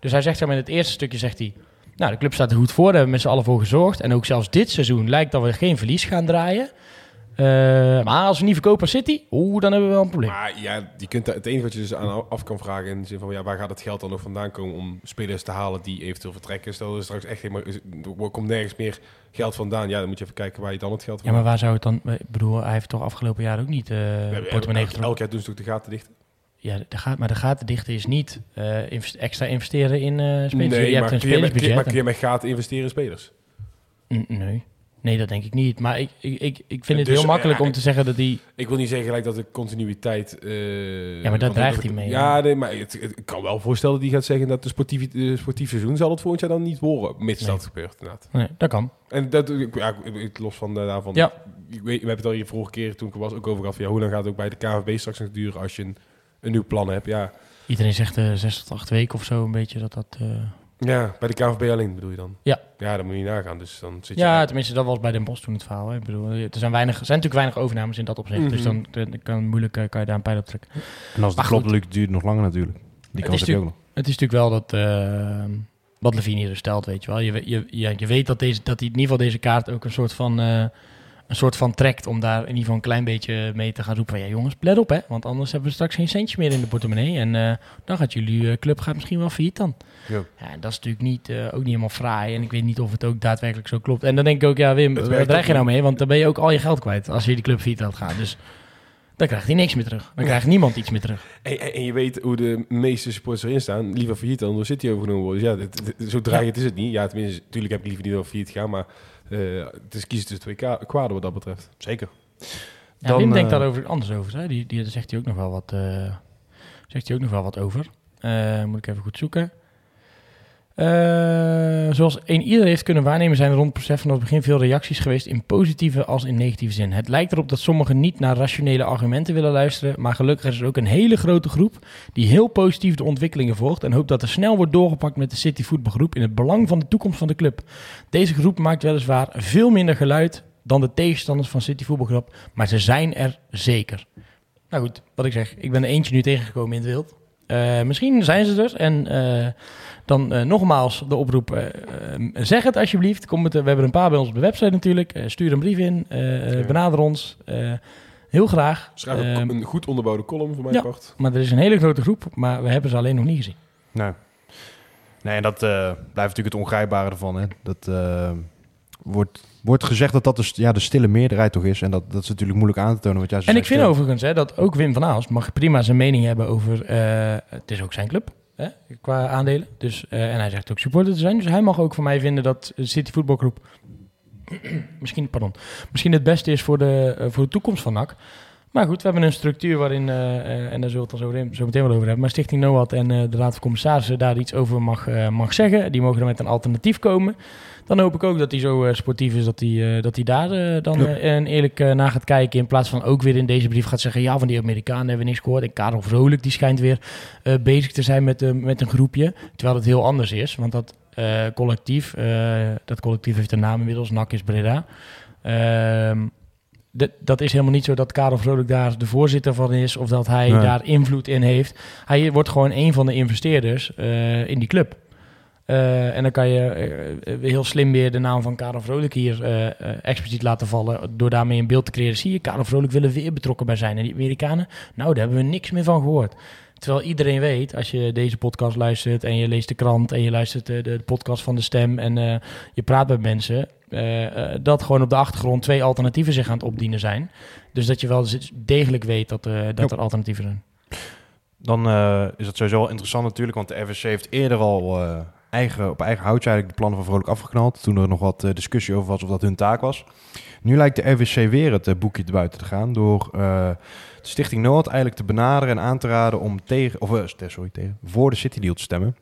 Speaker 2: Dus hij zegt zeg maar in het eerste stukje, zegt hij, nou de club staat er goed voor, daar hebben we met z'n allen voor gezorgd. En ook zelfs dit seizoen lijkt dat we geen verlies gaan draaien. Eh, maar als we niet verkopen als City, oeh, dan hebben we wel een probleem.
Speaker 3: Maar ja, je kunt het enige wat je dus aan af kan vragen in de zin van ja, waar gaat het geld dan nog vandaan komen om spelers te halen die eventueel vertrekken? Stel er straks echt helemaal, er komt nergens meer geld vandaan. Ja, dan moet je even kijken waar je dan het geld
Speaker 2: Ja,
Speaker 3: vandaan
Speaker 2: maar waar zou het dan... Ik bedoel, hij heeft toch afgelopen jaar ook niet eh
Speaker 3: Ja,
Speaker 2: portemonnee getrokken?
Speaker 3: elk jaar doen ze toch de gaten dicht?
Speaker 2: Ja, de gaat, maar de gaten dichten is niet invest- extra investeren in eh spelers.
Speaker 3: Nee,
Speaker 2: je
Speaker 3: maar
Speaker 2: hebt een spelersbudget.
Speaker 3: maar kun je met gaten investeren in spelers?
Speaker 2: N- Nee. Nee, dat denk ik niet. Maar ik, ik, ik, ik vind het
Speaker 3: Dus,
Speaker 2: heel makkelijk
Speaker 3: ja,
Speaker 2: om te zeggen dat hij...
Speaker 3: Ik wil niet zeggen gelijk dat de continuïteit... eh,
Speaker 2: Ja, maar daar dreigt hij mee,
Speaker 3: Ja, nee, maar het, het- ik kan wel voorstellen dat hij gaat zeggen dat de sportief, de sportief seizoen zal het volgend jaar dan niet worden, mits
Speaker 2: Nee.
Speaker 3: dat gebeurt inderdaad.
Speaker 2: Nee, dat kan.
Speaker 3: En dat, ja, ik- los van eh, daarvan.
Speaker 2: Ja.
Speaker 3: Ik weet, we hebben het al hier vorige keer toen ik was ook over gehad. van, Ja, hoe lang gaat het ook bij de KVB straks nog duren als je een, een nieuw plan hebt? Ja.
Speaker 2: Iedereen zegt eh zes tot acht weken of zo een beetje dat dat... eh,
Speaker 3: ja, bij de KVB alleen bedoel je dan?
Speaker 2: Ja.
Speaker 3: Ja, dan moet je niet nagaan. Dus dan zit je
Speaker 2: Ja, tenminste, dat was bij Den Bosch toen het verhaal. Hè. Ik bedoel, er zijn, weinig, er zijn natuurlijk weinig overnames in dat opzicht. Dus
Speaker 3: Mhm.
Speaker 2: dan, dan kan, moeilijk eh, kan je daar een pijl op trekken.
Speaker 1: En als het klopt, duurt het nog langer natuurlijk. Die kans heb je ook nog.
Speaker 2: Het is natuurlijk wel dat... eh wat Levine hier stelt, weet je wel. Je, je, ja, je weet dat, deze, dat hij in ieder geval deze kaart ook een soort van... eh, een soort van trekt om daar in ieder geval een klein beetje mee te gaan roepen. van, Ja jongens, let op hè, want anders hebben we straks geen centje meer in de portemonnee. En eh, dan gaat jullie eh, club gaat misschien wel failliet dan.
Speaker 3: Ja.
Speaker 2: Dat is natuurlijk niet, eh, ook niet helemaal fraai. En ik weet niet of het ook daadwerkelijk zo klopt. En dan denk ik ook, ja Wim,
Speaker 3: Het
Speaker 2: waar dreig je nou mee? Want dan ben je ook al je geld kwijt als je die club failliet laat gaan. Dus dan krijgt hij niks meer terug. Dan krijgt niemand iets meer terug.
Speaker 3: En, en, en je weet hoe de meeste supporters erin staan. Liever failliet dan door City overgenomen worden. Dus ja, dit- dit- zo dreigend is het niet. Ja, tenminste, natuurlijk heb ik liever niet door failliet gaan. Maar eh, het is kiezen tussen twee kwaden wat dat betreft.
Speaker 1: Zeker.
Speaker 2: Ja,
Speaker 1: Dan,
Speaker 2: Wim denkt
Speaker 1: eh,
Speaker 2: daar over anders over. Hè? Die, die, daar zegt hij ook nog wel wat, eh, zegt hij ook nog wel wat over. Eh, moet ik even goed zoeken. Eh, zoals een ieder heeft kunnen waarnemen, zijn er rond proces vanaf het begin veel reacties geweest in positieve als in negatieve zin. Het lijkt erop dat sommigen niet naar rationele argumenten willen luisteren, maar gelukkig is er ook een hele grote groep die heel positief de ontwikkelingen volgt en hoopt dat er snel wordt doorgepakt met de City voetbalgroep in het belang van de toekomst van de club. Deze groep maakt weliswaar veel minder geluid dan de tegenstanders van City voetbalgroep, maar ze zijn er zeker. Nou goed, wat ik zeg, ik ben er eentje nu tegengekomen in het wild. Eh, misschien zijn ze er. En eh, dan eh, nogmaals de oproep, zeg het alsjeblieft. Kom we hebben een paar bij ons op de website natuurlijk. Stuur een brief in, eh,
Speaker 3: Ja.
Speaker 2: benader ons. Eh, heel graag.
Speaker 3: Schrijf een, een goed onderbouwde column voor mijn
Speaker 2: ja.
Speaker 3: part.
Speaker 2: maar er is een hele grote groep, maar we hebben ze alleen nog niet gezien.
Speaker 1: Nee. Nee, en dat eh, blijft natuurlijk het ongrijpbare ervan. Hè. Dat eh, wordt, wordt gezegd dat dat de, ja, de stille meerderheid toch is. En dat, dat is natuurlijk moeilijk aan te tonen. Want ja,
Speaker 2: En ik vind overigens hè, dat ook Wim van Aalst mag prima zijn mening hebben over... eh, het is ook zijn club, hè, qua aandelen. Dus, eh, en hij zegt ook supporter te zijn. Dus hij mag ook van mij vinden dat City Voetbalgroep... misschien, pardon, misschien het beste is voor de, eh, voor de toekomst van NAC. Maar goed, we hebben een structuur waarin, en daar zullen we het dan zo, zo meteen wel over hebben... maar Stichting NOAD en de Raad van Commissarissen daar iets over mag, mag zeggen. Die mogen er met een alternatief komen. Dan hoop ik ook dat hij zo eh, sportief is dat hij, eh, dat hij daar eh, dan
Speaker 1: Ja.
Speaker 2: eh, en eerlijk naar gaat kijken. In plaats van ook weer in deze brief gaat zeggen: ja, van die Amerikanen hebben we niks gehoord. En Karel Vrolijk die schijnt weer bezig te zijn met, met een groepje. Terwijl het heel anders is. Want dat collectief, dat collectief heeft een naam inmiddels: NAC is Breda. Ehm, dat is helemaal niet zo dat Karel Vrolijk daar de voorzitter van is of dat hij
Speaker 1: Nee.
Speaker 2: daar invloed in heeft. Hij wordt gewoon een van de investeerders in die club. Eh, en dan kan je eh, eh, heel slim weer de naam van Karel Vrolijk hier expliciet laten vallen. Door daarmee een beeld te creëren. Zie je, Karel Vrolijk wil er weer betrokken bij zijn. En die Amerikanen, nou, daar hebben we niks meer van gehoord. Terwijl iedereen weet, als je deze podcast luistert en je leest de krant en je luistert de, de podcast van de stem en je praat met mensen, dat gewoon op de achtergrond twee alternatieven zich aan het opdienen zijn. Dus dat je wel z- degelijk weet dat, dat er alternatieven zijn.
Speaker 1: Dan is het sowieso wel interessant natuurlijk, want de RVC heeft eerder al eigen, op eigen houtje eigenlijk de plannen van Vrolijk afgeknald. Toen er nog wat eh, discussie over was of dat hun taak was. Nu lijkt de RVC weer het eh, boekje te buiten te gaan door eh, de Stichting Noord eigenlijk te benaderen en aan te raden om tegen, of, sorry, tegen, voor de City Deal te stemmen.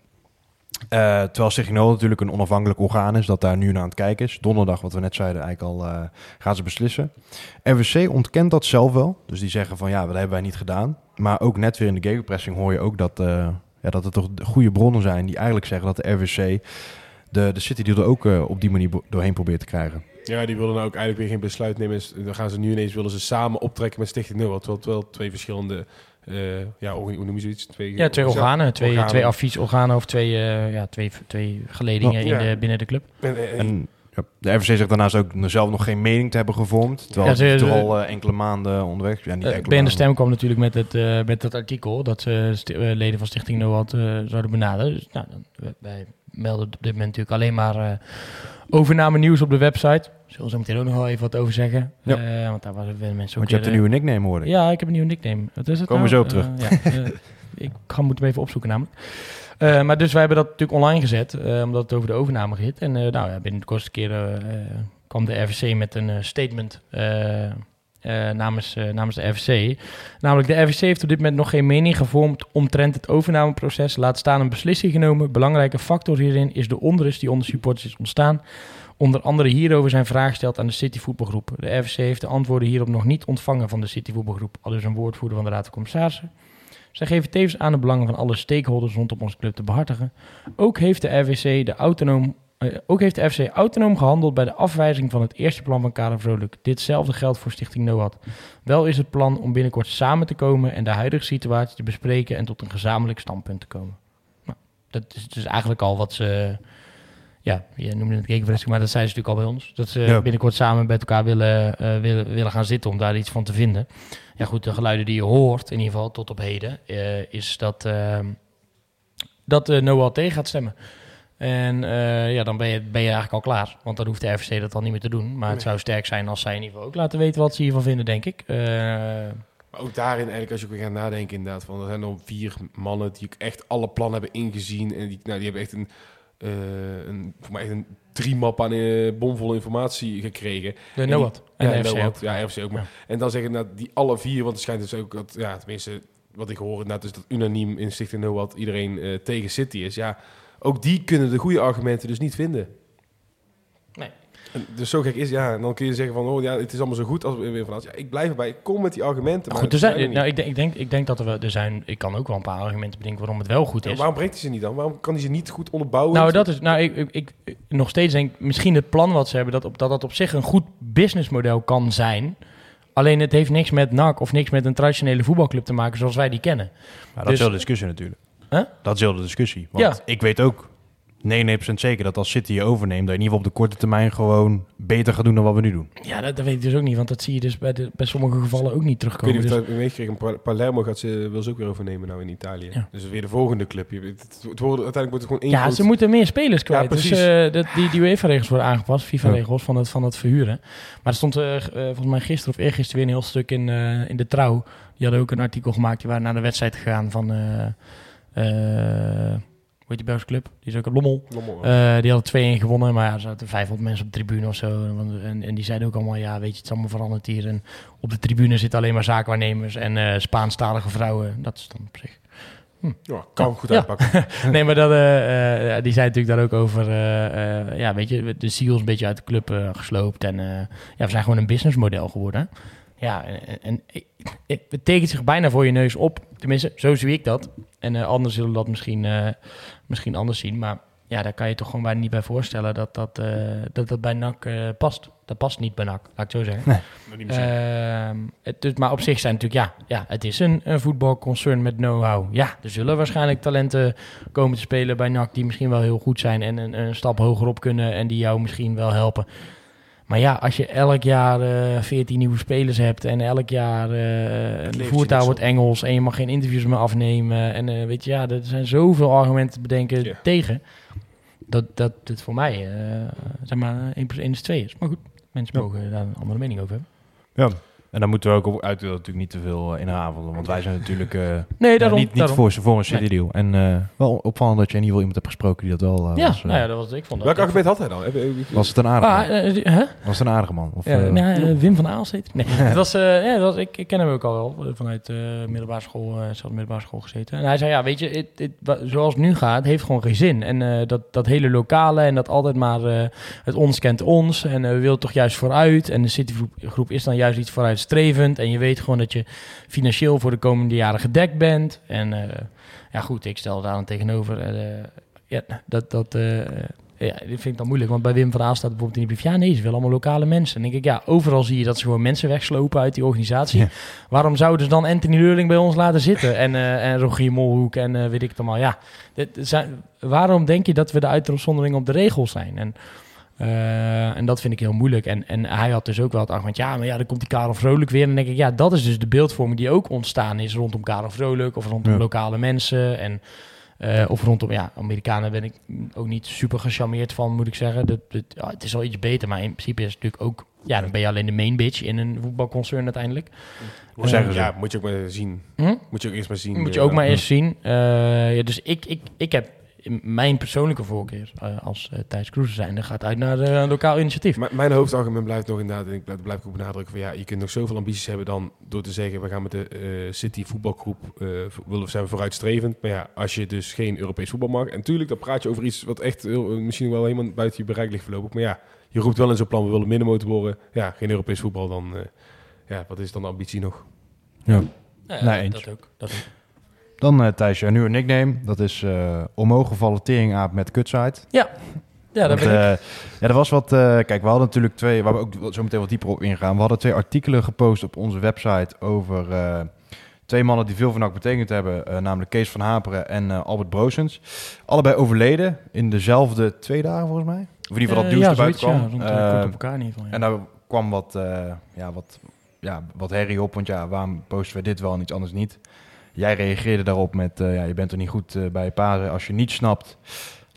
Speaker 1: Eh, terwijl Stichting Noord natuurlijk een onafhankelijk orgaan is dat daar nu naar aan het kijken is. Donderdag, wat we net zeiden, eigenlijk al gaan ze beslissen. RVC ontkent dat zelf wel. Dus die zeggen van ja, dat hebben wij niet gedaan. Maar ook net weer in de gegenpressing hoor je ook dat, ja, dat er toch goede bronnen zijn die eigenlijk zeggen dat de RVC de, de City Deal er ook eh, op die manier doorheen probeert te krijgen.
Speaker 3: Ja, die willen nou ook eigenlijk weer geen besluit nemen. Dan gaan ze nu ineens willen ze samen optrekken met Stichting Nul. Terwijl het wel twee verschillende, eh, ja, hoe hoe noem je zoiets? Twee,
Speaker 2: Ja, twee organen, twee,
Speaker 3: organen.
Speaker 2: twee adviesorganen of twee, eh, ja, twee, twee geledingen
Speaker 3: Ja.
Speaker 2: in de, binnen de club.
Speaker 3: En,
Speaker 1: de RVC zegt daarnaast ook zelf nog geen mening te hebben gevormd. Terwijl
Speaker 2: Ja,
Speaker 1: ze toch al eh, enkele maanden onderweg ja, niet
Speaker 2: Uh,
Speaker 1: enkele
Speaker 2: BN de. Stem kwam natuurlijk met het, eh, met het artikel dat ze eh, leden van Stichting NOAD eh zouden benaderen. Dus nou, dan, wij- melden op dit moment natuurlijk alleen maar eh overname nieuws op de website. Zullen we zo meteen ook nog wel even wat over zeggen.
Speaker 1: Ja.
Speaker 2: Eh, want daar waren mensen ook
Speaker 1: Want je hebt een nieuwe nickname hoorde ik.
Speaker 2: eh, Ja, ik heb een nieuwe nickname. Wat is het
Speaker 1: Komen we
Speaker 2: nou?
Speaker 1: zo op
Speaker 2: Eh, ja, eh, ik ga moeten hem even opzoeken namelijk. Eh, maar dus wij hebben dat natuurlijk online gezet, eh, omdat het over de overname gaat. En eh, nou ja, binnen de kortste eh, kwam de RVC met een statement namens, namens de RVC. Namelijk, de RVC heeft op dit moment nog geen mening gevormd omtrent het overnameproces. Laat staan een beslissing genomen. Belangrijke factor hierin is de onrust die onder supporters is ontstaan. Onder andere hierover zijn vragen gesteld aan de City Voetbalgroep. De RVC heeft de antwoorden hierop nog niet ontvangen van de City Voetbalgroep. Al dus een woordvoerder van de Raad van Commissarissen. Zij geven tevens aan de belangen van alle stakeholders rondom onze club te behartigen. Ook heeft de RVC, de autonoom, eh, ook heeft de RVC autonoom gehandeld bij de afwijzing van het eerste plan van Karel Vrolijk. Ditzelfde geldt voor Stichting NOAD. Wel is het plan om binnenkort samen te komen en de huidige situatie te bespreken en tot een gezamenlijk standpunt te komen. Nou, dat is dus eigenlijk al wat ze... Ja, je noemde het gegenpressing, maar dat zijn ze natuurlijk al bij ons. Dat ze
Speaker 1: Ja.
Speaker 2: binnenkort samen met elkaar willen, eh, willen, willen gaan zitten om daar iets van te vinden. Ja goed, de geluiden die je hoort, in ieder geval tot op heden, eh, is dat, uh, dat de Noah tegen gaat stemmen. En uh, ja, dan ben je, ben je eigenlijk al klaar. Want dan hoeft de RVC dat dan niet meer te doen. Maar het zou sterk zijn als zij in ieder geval ook laten weten wat ze hiervan vinden, denk ik. Uh,
Speaker 3: maar ook daarin, eigenlijk, als je ook weer gaat nadenken, inderdaad, van er zijn dan vier mannen die ook echt alle plannen hebben ingezien. En die, nou, die hebben echt een, uh, een, voor mij een drie map aan uh, bomvolle informatie gekregen.
Speaker 2: De NOAD. En,
Speaker 3: en
Speaker 2: ook.
Speaker 3: Ja, RFC ook. Maar. Ja. En dan zeggen nou, die alle vier, want het schijnt dus ook dat, ja, tenminste, wat ik hoor, nou, is dat unaniem in Stichting NOAD iedereen uh, tegen City is. Ja, ook die kunnen de goede argumenten dus niet vinden. Dus zo gek is, ja, en dan kun je zeggen van, oh ja, het is allemaal zo goed als we weer vanuit. Ja, ik blijf erbij, ik kom met die argumenten.
Speaker 2: Maar goed, er zijn, nou, ik, denk, ik, denk, ik denk dat er, wel, er zijn, ik kan ook wel een paar argumenten bedenken waarom het wel goed is.
Speaker 3: Ja, waarom brengt hij ze niet dan? Waarom kan hij ze niet goed onderbouwen?
Speaker 2: Nou, dat is, nou, ik, ik, ik, nog steeds denk, misschien het plan wat ze hebben, dat op, dat, dat op zich een goed businessmodel kan zijn. Alleen het heeft niks met NAC of niks met een traditionele voetbalclub te maken zoals wij die kennen.
Speaker 1: Maar dat
Speaker 2: Dus-
Speaker 1: is wel de discussie natuurlijk.
Speaker 2: Huh?
Speaker 1: Dat is wel de discussie. Want
Speaker 2: Ja.
Speaker 1: ik weet ook 99% zeker dat als City je overneemt, dat je in ieder geval op de korte termijn gewoon beter gaat doen dan wat we nu doen.
Speaker 2: Ja, dat, dat weet ik dus ook niet, want dat zie je dus bij, de, bij sommige gevallen ook niet
Speaker 3: Ik weet
Speaker 2: terugkomen.
Speaker 3: niet of
Speaker 2: Dus-
Speaker 3: dat meegekregen. Pa- Palermo gaat ze, wil ze ook weer overnemen nou in Italië.
Speaker 2: Ja.
Speaker 3: Dus weer de volgende club. Je, het, uiteindelijk wordt het gewoon één
Speaker 2: ja,
Speaker 3: groot-
Speaker 2: ze moeten meer spelers kwijt.
Speaker 3: Ja,
Speaker 2: dus
Speaker 3: precies.
Speaker 2: eh, dat, die, die UEFA-regels worden aangepast, FIFA-regels van het, van het verhuren. Maar er stond eh, eh, volgens mij gisteren of eergisteren weer een heel stuk in, eh, in de Trouw. Die hadden ook een artikel gemaakt, die waren naar de wedstrijd gegaan van... heet die Belgische club? Die is ook een Lommel.
Speaker 3: Lommel.
Speaker 2: Eh, die hadden 2-1 gewonnen, maar ja, er zaten 500 mensen op de tribune of zo. En, en, en die zeiden ook allemaal, ja, weet je, het is allemaal veranderd hier. En op de tribune zitten alleen maar zaakwaarnemers en eh Spaanstalige vrouwen. Dat is dan op zich
Speaker 3: ja, kan goed
Speaker 2: Ja.
Speaker 3: uitpakken.
Speaker 2: nee, maar dat, eh, die zei natuurlijk daar ook over, ja, weet je, de ziel is een beetje uit de club gesloopt. En ja, we zijn gewoon een businessmodel geworden. Ja, en, en het het tekent zich bijna voor je neus op. Tenminste, zo zie ik dat. En eh anderen zullen dat misschien, eh, misschien anders zien. Maar ja, daar kan je toch gewoon bijna niet bij voorstellen dat dat, eh, dat, dat bij NAC eh, past. Dat past niet bij NAC, laat ik het zo zeggen. Ehm, het, dus, maar op zich zijn natuurlijk, ja, ja het is een, een voetbalconcern met know-how. Ja, er zullen waarschijnlijk talenten komen te spelen bij NAC die misschien wel heel goed zijn en een, een stap hoger op kunnen en die jou misschien wel helpen. Maar ja, als je elk jaar eh 14 nieuwe spelers hebt en elk jaar eh
Speaker 3: je
Speaker 2: voertaal
Speaker 3: niks
Speaker 2: wordt. Engels en je mag geen interviews meer afnemen en eh, weet je, ja, er zijn zoveel argumenten te bedenken
Speaker 3: Ja.
Speaker 2: tegen. Dat, dat het voor mij, eh, zeg maar, 1 plus 1 is 2 is. Maar goed, mensen
Speaker 1: Ja.
Speaker 2: mogen daar een andere mening over hebben.
Speaker 1: Ja. En dan moeten we ook uit natuurlijk niet te veel eh, inhavelen, want wij zijn natuurlijk eh,
Speaker 2: Nee,
Speaker 1: ja,
Speaker 2: daarom.
Speaker 1: niet, niet
Speaker 2: daarom.
Speaker 1: voor, voor een City deal. En eh, wel opvallend dat je in ieder geval iemand hebt gesproken die dat wel eh,
Speaker 2: Ja,
Speaker 1: was.
Speaker 2: nou ja, dat was ik vond dat.
Speaker 3: Welk argument had hij dan?
Speaker 1: Was het een aardige
Speaker 2: Ah,
Speaker 1: man? Was het een aardige man? Of,
Speaker 2: Ja, nou, Wim van heet hij. Nee, het was, eh, ja, dat was, ik, ik ken hem ook al wel vanuit eh middelbare school, eh zelfs middelbare school gezeten. En hij zei, ja, weet je, zoals het nu gaat, heeft gewoon geen zin. En eh, dat, dat hele lokale en dat altijd maar eh, het ons kent ons en we willen toch juist vooruit. En de Citygroep groep is dan juist iets vooruitstrevend en je weet gewoon dat je financieel voor de komende jaren gedekt bent. En eh, ja, goed, ik stel daar dan tegenover. eh, ja, dat, dat, eh, ja, dit vind ik dan moeilijk, want bij Wim van Aal staat bijvoorbeeld in die brief... ja, nee, ze willen allemaal lokale mensen. Dan denk ik, ja, overal zie je dat ze gewoon mensen wegslopen uit die organisatie.
Speaker 1: Ja.
Speaker 2: Waarom zouden ze dan Anthony Leurling bij ons laten zitten? En, en Rogier Molhoek en weet ik het allemaal. Ja, dit zijn, waarom denk je dat we de uitzondering op de regels zijn? En, eh, en dat vind ik heel moeilijk. En, en hij had dus ook wel het argument... ja, maar ja, dan komt die Karel Vrolijk weer. En dan denk ik, ja, dat is dus de beeldvorming die ook ontstaan is... rondom Karel Vrolijk of rondom
Speaker 1: Ja.
Speaker 2: lokale mensen... En, eh, of rondom, ja, Amerikanen ben ik ook niet super gecharmeerd van, moet ik zeggen. Dat, dat, ja, het is wel iets beter, maar in principe is het natuurlijk ook... Ja, dan ben je alleen de main bitch in een voetbalconcern uiteindelijk.
Speaker 3: Hoe
Speaker 1: zeggen ze?
Speaker 3: Ja, moet je ook maar zien.
Speaker 2: Hm?
Speaker 3: Moet je ook eerst maar zien.
Speaker 2: Moet je
Speaker 3: eh,
Speaker 2: ook maar eens zien. Eh, ja, dus ik, ik, ik heb mijn persoonlijke voorkeur eh, als uh, Thijs Kroes gaat uit naar een lokaal initiatief.
Speaker 3: M- mijn hoofdargument blijft nog inderdaad, en ik blijf, blijf ik ook benadrukken, van ja, je kunt nog zoveel ambities hebben dan door te zeggen, we gaan met de eh, City voetbalgroep, eh, willen, zijn we vooruitstrevend. Maar ja, als je dus geen Europees voetbal mag, en natuurlijk, dan praat je over iets wat echt heel, eh, misschien wel helemaal buiten je bereik ligt voorlopig. Maar ja, je roept wel in zo'n plan, we willen middenmotor worden. Ja, geen Europees voetbal, dan, eh, ja, wat is dan de ambitie nog?
Speaker 1: ja.
Speaker 2: Ja,
Speaker 1: Nee,
Speaker 2: dat ook. Dat ook.
Speaker 1: Dan eh Thijs, een nieuwe nickname. Dat is eh omhoog gevallen teringaap met kutsite.
Speaker 2: Ja, daar
Speaker 1: Want,
Speaker 2: ben ik.
Speaker 1: eh, ja, er was wat. eh, kijk, we hadden natuurlijk twee, waar we ook zo meteen wat dieper op ingaan. We hadden twee artikelen gepost op onze website over eh, twee mannen die veel van NAC betekend hebben. eh, namelijk Kees van Haperen en eh, Albert Broosens. Allebei overleden in dezelfde twee dagen volgens mij. Of in ieder geval dat
Speaker 2: Eh,
Speaker 1: nieuws
Speaker 2: ja,
Speaker 1: erbij kwam.
Speaker 2: ja, eh,
Speaker 1: Eh,
Speaker 2: op elkaar in ieder geval. ja.
Speaker 1: en daar kwam wat, eh, ja, wat, ja, wat herrie op. Want ja, waarom posten we dit wel en iets anders niet? Jij reageerde daarop met, eh, ja, je bent er niet goed eh, bij je paden als je niet snapt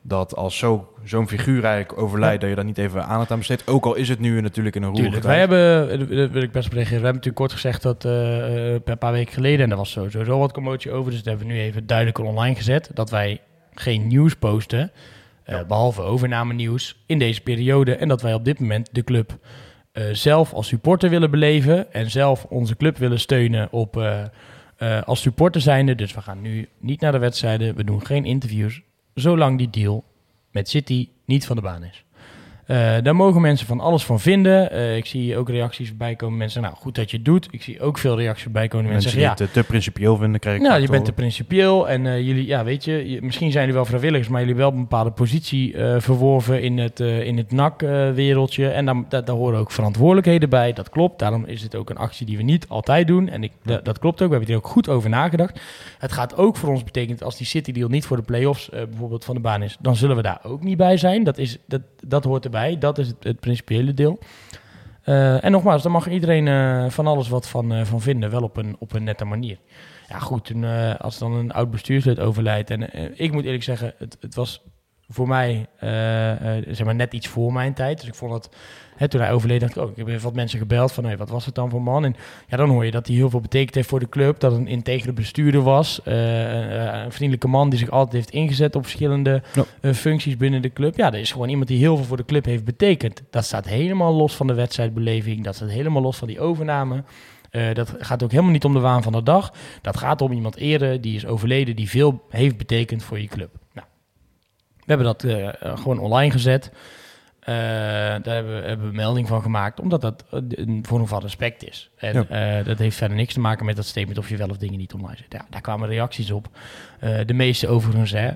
Speaker 1: dat als zo, zo'n figuur eigenlijk overlijdt, dat je daar niet even aandacht aan besteedt. Ook al is het nu natuurlijk in een roerige
Speaker 2: Tuurlijk, wij hebben, eh, daar wil ik best op reageren. We hebben natuurlijk kort gezegd dat eh, een paar weken geleden, en daar was sowieso wat commotie over, dus dat hebben we nu even duidelijker online gezet, dat wij geen nieuws posten, eh, behalve overname nieuws, in deze periode. En dat wij op dit moment de club zelf als supporter willen beleven en zelf onze club willen steunen op, eh, als supporter zijnde. Dus we gaan nu niet naar de wedstrijden, we doen geen interviews, zolang die deal met City niet van de baan is. Eh, daar mogen mensen van alles van vinden. Eh, ik zie ook reacties voorbij komen. Mensen zeggen, nou, goed dat je het doet. Ik zie ook veel reacties voorbij komen. Mensen,
Speaker 1: Mensen die
Speaker 2: zeggen, ja,
Speaker 1: het eh, te principieel vinden, krijg ik
Speaker 2: nou, je bent te principieel en jullie, ja, weet je, je- misschien zijn jullie wel vrijwilligers, maar jullie hebben wel een bepaalde positie verworven in het, in het NAC-wereldje. en daar, daar, daar horen ook verantwoordelijkheden bij. Dat klopt. Daarom is het ook een actie die we niet altijd doen. En ik, da- dat klopt ook. We hebben er ook goed over nagedacht. Het gaat ook voor ons betekenen, als die City deal niet voor de play-offs bijvoorbeeld van de baan is, dan zullen we daar ook niet bij zijn. Dat, is, dat, dat hoort erbij. Dat is het, het principiële deel. Eh, en nogmaals, daar mag iedereen eh, van alles wat van, eh, van vinden, wel op een, op een nette manier. Ja, goed, als dan een oud bestuurslid overlijdt. En ik moet eerlijk zeggen, het, het was voor mij zeg maar net iets voor mijn tijd. Dus ik vond het, hè, toen hij overleed, dacht ik ook, ik heb even wat mensen gebeld van, hey, wat was het dan voor man? En ja, dan hoor je dat hij heel veel betekend heeft voor de club. Dat een integere bestuurder was. eh, eh, een vriendelijke man die zich altijd heeft ingezet op verschillende
Speaker 1: Ja.
Speaker 2: eh, functies binnen de club. Ja, dat is gewoon iemand die heel veel voor de club heeft betekend. Dat staat helemaal los van de wedstrijdbeleving. Dat staat helemaal los van die overname. Dat gaat ook helemaal niet om de waan van de dag. Dat gaat om iemand eren die is overleden, die veel heeft betekend voor je club. Nou, we hebben dat gewoon online gezet. Eh, daar hebben we, hebben we melding van gemaakt, omdat dat eh, een vorm van respect is. En
Speaker 1: Ja.
Speaker 2: eh, dat heeft verder niks te maken met dat statement of je wel of dingen niet online zet. Ja, daar kwamen reacties op. De meeste overigens, hè.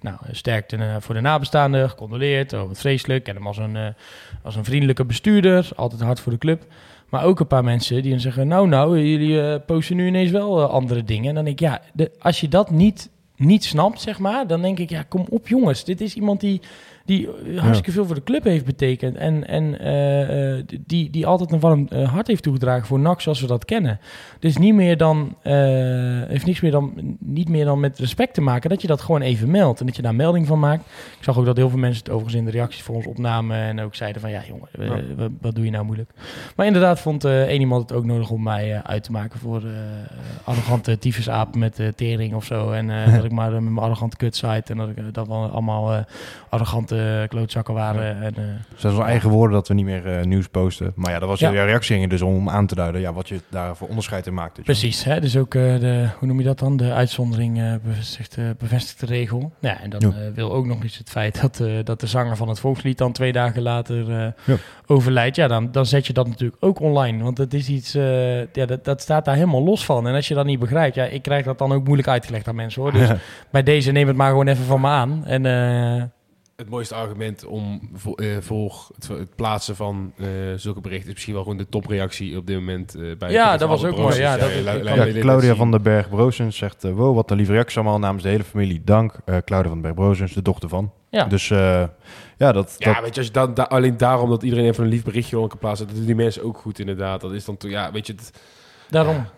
Speaker 2: Nou, sterkte voor de nabestaanden, gecondoleerd, oh, wat vreselijk. En hem als een, als een vriendelijke bestuurder, altijd hard voor de club. Maar ook een paar mensen die dan zeggen, nou nou, jullie posten nu ineens wel andere dingen. En dan denk ik, ja, de, als je dat niet, niet snapt, zeg maar, dan denk ik, ja, kom op jongens. Dit is iemand die, die eh, hartstikke veel voor de club heeft betekend. En, en eh, eh, die, die altijd een warm hart heeft toegedragen voor NAC zoals we dat kennen. Dus niet meer dan, heeft niks meer dan, niet meer dan met respect te maken dat je dat gewoon even meldt. En dat je daar melding van maakt. Ik zag ook dat heel veel mensen het overigens in de reacties voor ons opnamen. En ook zeiden van, ja jongen, wat, doe je nou moeilijk? Maar inderdaad vond één iemand het ook nodig om mij uit te maken voor arrogante tyfusaap met tering of zo. En dat ik maar met mijn arrogante kutsite en dat, ik, dat we allemaal arrogante klootzakken waren. En, eh,
Speaker 1: zijn onze eigen woorden dat we niet meer eh, nieuws posten. Maar ja, dat was
Speaker 2: Ja.
Speaker 1: je reactie dus om aan te duiden ja, wat je daar voor onderscheid in maakt.
Speaker 2: Precies, hè? dus ook eh, de, hoe noem je dat dan? De uitzondering eh bevestigt, eh, bevestigt de regel. Ja, en dan eh, wil ook nog eens het feit dat, eh, dat de zanger van het volkslied dan twee dagen later eh, overlijdt. Ja, dan, dan zet je dat natuurlijk ook online. Want het is iets, eh, ja, dat, dat staat daar helemaal los van. En als je dat niet begrijpt, ja, ik krijg dat dan ook moeilijk uitgelegd aan mensen hoor. Dus bij deze neem het maar gewoon even van me aan. En eh,
Speaker 3: Het mooiste argument om voor, eh, voor het, het plaatsen van eh, zulke berichten is misschien wel gewoon de topreactie op dit moment eh, bij
Speaker 2: Ja, dat was ook
Speaker 3: broers.
Speaker 2: mooi, ja, dat-
Speaker 3: la- la-
Speaker 1: Ja, Claudia van den Berg Brozens zegt, eh, wow, wat een lieve reacties allemaal namens de hele familie. Dank, Eh, Claudia van den Berg Brozens, de dochter van.
Speaker 2: ja.
Speaker 1: Dus eh, ja, dat,
Speaker 3: Ja,
Speaker 1: dat
Speaker 3: weet je, als je dan, da- alleen daarom dat iedereen even een lief berichtje onder kan plaatsen, dat doen die mensen ook goed inderdaad. Dat is dan, ja, weet je, het,
Speaker 2: daarom.
Speaker 3: ja,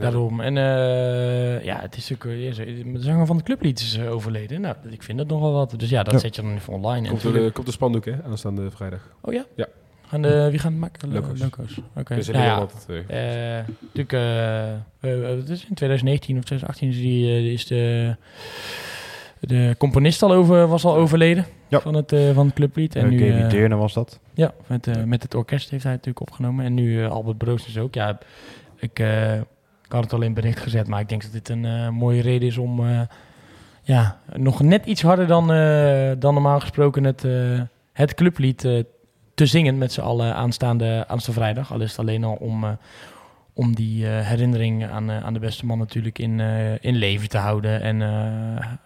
Speaker 2: Daarom. En eh, ja, het is eh, zo- De zanger van de clublied is eh, overleden. Nou, ik vind dat nogal wat. Dus ja, dat
Speaker 1: Ja.
Speaker 2: zet je dan even online. En
Speaker 3: Komt er, de- komt de spandoek, hè, aanstaande vrijdag.
Speaker 2: Oh ja?
Speaker 3: Ja.
Speaker 2: Gaan de, wie gaan het maken?
Speaker 3: Loco's.
Speaker 2: Loco's. Oké.
Speaker 3: Dus in
Speaker 2: Nou ja,
Speaker 3: altijd, eh,
Speaker 2: eh, natuurlijk, eh, eh, het is in 2019 of 2018 is, die, eh, is de, de componist al over, was al overleden
Speaker 1: Ja.
Speaker 2: van, het, eh, van het clublied. En
Speaker 1: en
Speaker 2: nu,
Speaker 1: Gaby
Speaker 2: eh,
Speaker 1: Deerne was dat.
Speaker 2: ja, met, eh, met het orkest heeft hij het natuurlijk opgenomen. En nu eh, Albert Broosters ook. Ja, ik, eh, ik had het al in bericht gezet, maar ik denk dat dit een eh, mooie reden is om eh, ja, nog net iets harder dan, eh, dan normaal gesproken het, het clublied te zingen met z'n allen aanstaande, aanstaande vrijdag. Al is het alleen al om, om die herinnering aan, aan de beste man natuurlijk in, in leven te houden. En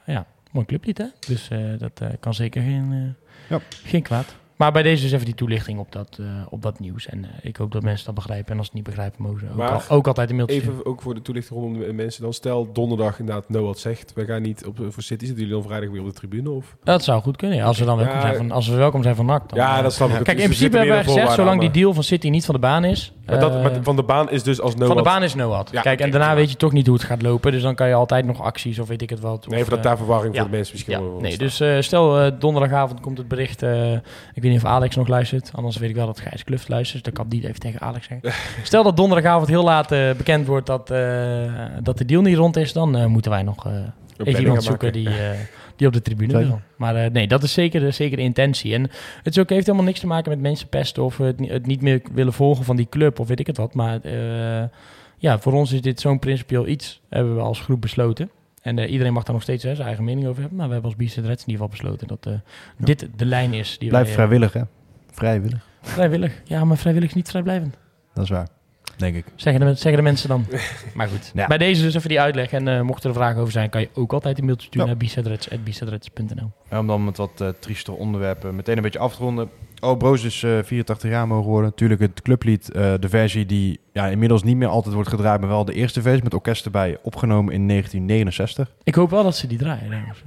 Speaker 2: ja, mooi clublied hè. Dus dat kan zeker geen,
Speaker 1: Ja.
Speaker 2: geen kwaad. Maar bij deze is even die toelichting op dat, eh, op dat nieuws. En eh, ik hoop dat mensen dat begrijpen. En als ze het niet begrijpen, mogen ze ook, al- ook altijd een mailtje.
Speaker 3: Even ook voor de toelichting rondom de mensen dan. Stel donderdag inderdaad Noah zegt, we gaan niet op, voor City. Zitten jullie dan vrijdag weer op de tribune? Of?
Speaker 2: Dat zou goed kunnen. ja. Als we dan welkom
Speaker 3: Ja,
Speaker 2: zijn van, als we welkom zijn van NAC. Dan,
Speaker 3: Ja,
Speaker 2: eh,
Speaker 3: dat snap ik.
Speaker 2: Kijk, in principe hebben wij
Speaker 3: weer
Speaker 2: gezegd, zolang die deal van City niet van de baan is.
Speaker 3: Maar dat, maar van de baan is dus als Noah...
Speaker 2: van de baan is Noad.
Speaker 3: Ja,
Speaker 2: Kijk, en daarna weet je toch niet hoe het gaat lopen. Dus dan kan je altijd nog acties of weet ik het wat.
Speaker 3: Nee,
Speaker 2: of,
Speaker 3: voor dat daar verwarring voor de mensen misschien wel
Speaker 2: nee, dus stel donderdagavond komt het bericht. ik weet niet of Alex nog luistert. Anders weet ik wel dat Gijs Kluft luistert. Dus dan kan ik niet even tegen Alex zeggen. stel dat donderdagavond heel laat eh, bekend wordt dat, eh, dat de deal niet rond is. Dan eh, moeten wij nog even iemand zoeken die, die op de tribune wil. Maar nee, dat is zeker de, zeker de intentie. En het is ook, heeft helemaal niks te maken met mensen pesten of het, het niet meer willen volgen van die club of weet ik het wat. Maar ja, voor ons is dit zo'n principieel iets, hebben we als groep besloten. En eh, iedereen mag daar nog steeds hè, zijn eigen mening over hebben. Maar we hebben als Bicep Reds in ieder geval besloten dat eh, dit de lijn is. Die
Speaker 1: Blijf
Speaker 2: wij, eh,
Speaker 1: vrijwillig, hè? Vrijwillig,
Speaker 2: vrijwillig. Ja, maar vrijwillig is niet vrijblijvend.
Speaker 1: dat is waar. Denk ik.
Speaker 2: Zeggen de, zeggen de mensen dan. maar goed.
Speaker 1: Ja.
Speaker 2: Bij deze dus even die uitleg. En eh, mochten er vragen over zijn, kan je ook altijd een mailtje sturen
Speaker 1: Ja.
Speaker 2: naar.
Speaker 1: Ja, om dan met wat eh trieste onderwerpen meteen een beetje af te ronden. Oh, Broos is eh 84 jaar mogen worden. Natuurlijk het clublied, eh, de versie die ja, inmiddels niet meer altijd wordt gedraaid, maar wel de eerste versie met orkest erbij, opgenomen in 1969.
Speaker 2: Ik hoop wel dat ze die draaien. trouwens.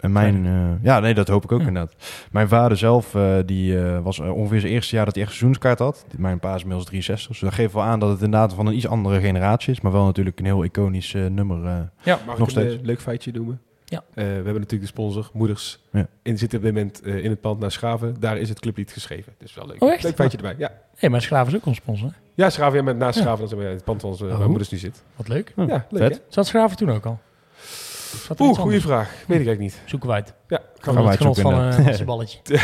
Speaker 1: En mijn, eh, ja, nee, dat hoop ik ook
Speaker 2: Ja.
Speaker 1: inderdaad. Mijn vader zelf, eh, die eh, was ongeveer zijn eerste jaar dat hij echt seizoenskaart had. Mijn pa is inmiddels 63, dus dat geeft wel aan dat het inderdaad van een iets andere generatie is, maar wel natuurlijk een heel iconisch eh, nummer.
Speaker 3: Mag
Speaker 1: Nog
Speaker 3: ik een
Speaker 1: steeds.
Speaker 3: eh, leuk feitje noemen?
Speaker 2: Ja.
Speaker 3: Eh, we hebben natuurlijk de sponsor, Moeders.
Speaker 1: Ja.
Speaker 3: En zit op dit moment in het pand naar Schaven. Daar is het clublied geschreven. Dus wel leuk.
Speaker 2: Oh, echt?
Speaker 3: Leuk feitje erbij. Ja,
Speaker 2: hey, maar Schraven is ook ons sponsor.
Speaker 3: ja Schaven, ja, met naast
Speaker 2: Ja.
Speaker 3: Schaven, dan zijn we in het pand van onze,
Speaker 2: Oh.
Speaker 3: waar Moeders nu zit.
Speaker 2: Wat leuk.
Speaker 3: Ja, leuk?
Speaker 2: Zat Schraven toen ook al?
Speaker 3: Oeh, goede vraag. Weet ik eigenlijk niet.
Speaker 2: Zoeken we uit.
Speaker 3: Ja,
Speaker 2: Gaan
Speaker 1: we
Speaker 2: we het genot van
Speaker 1: inderdaad.
Speaker 2: eh balletje.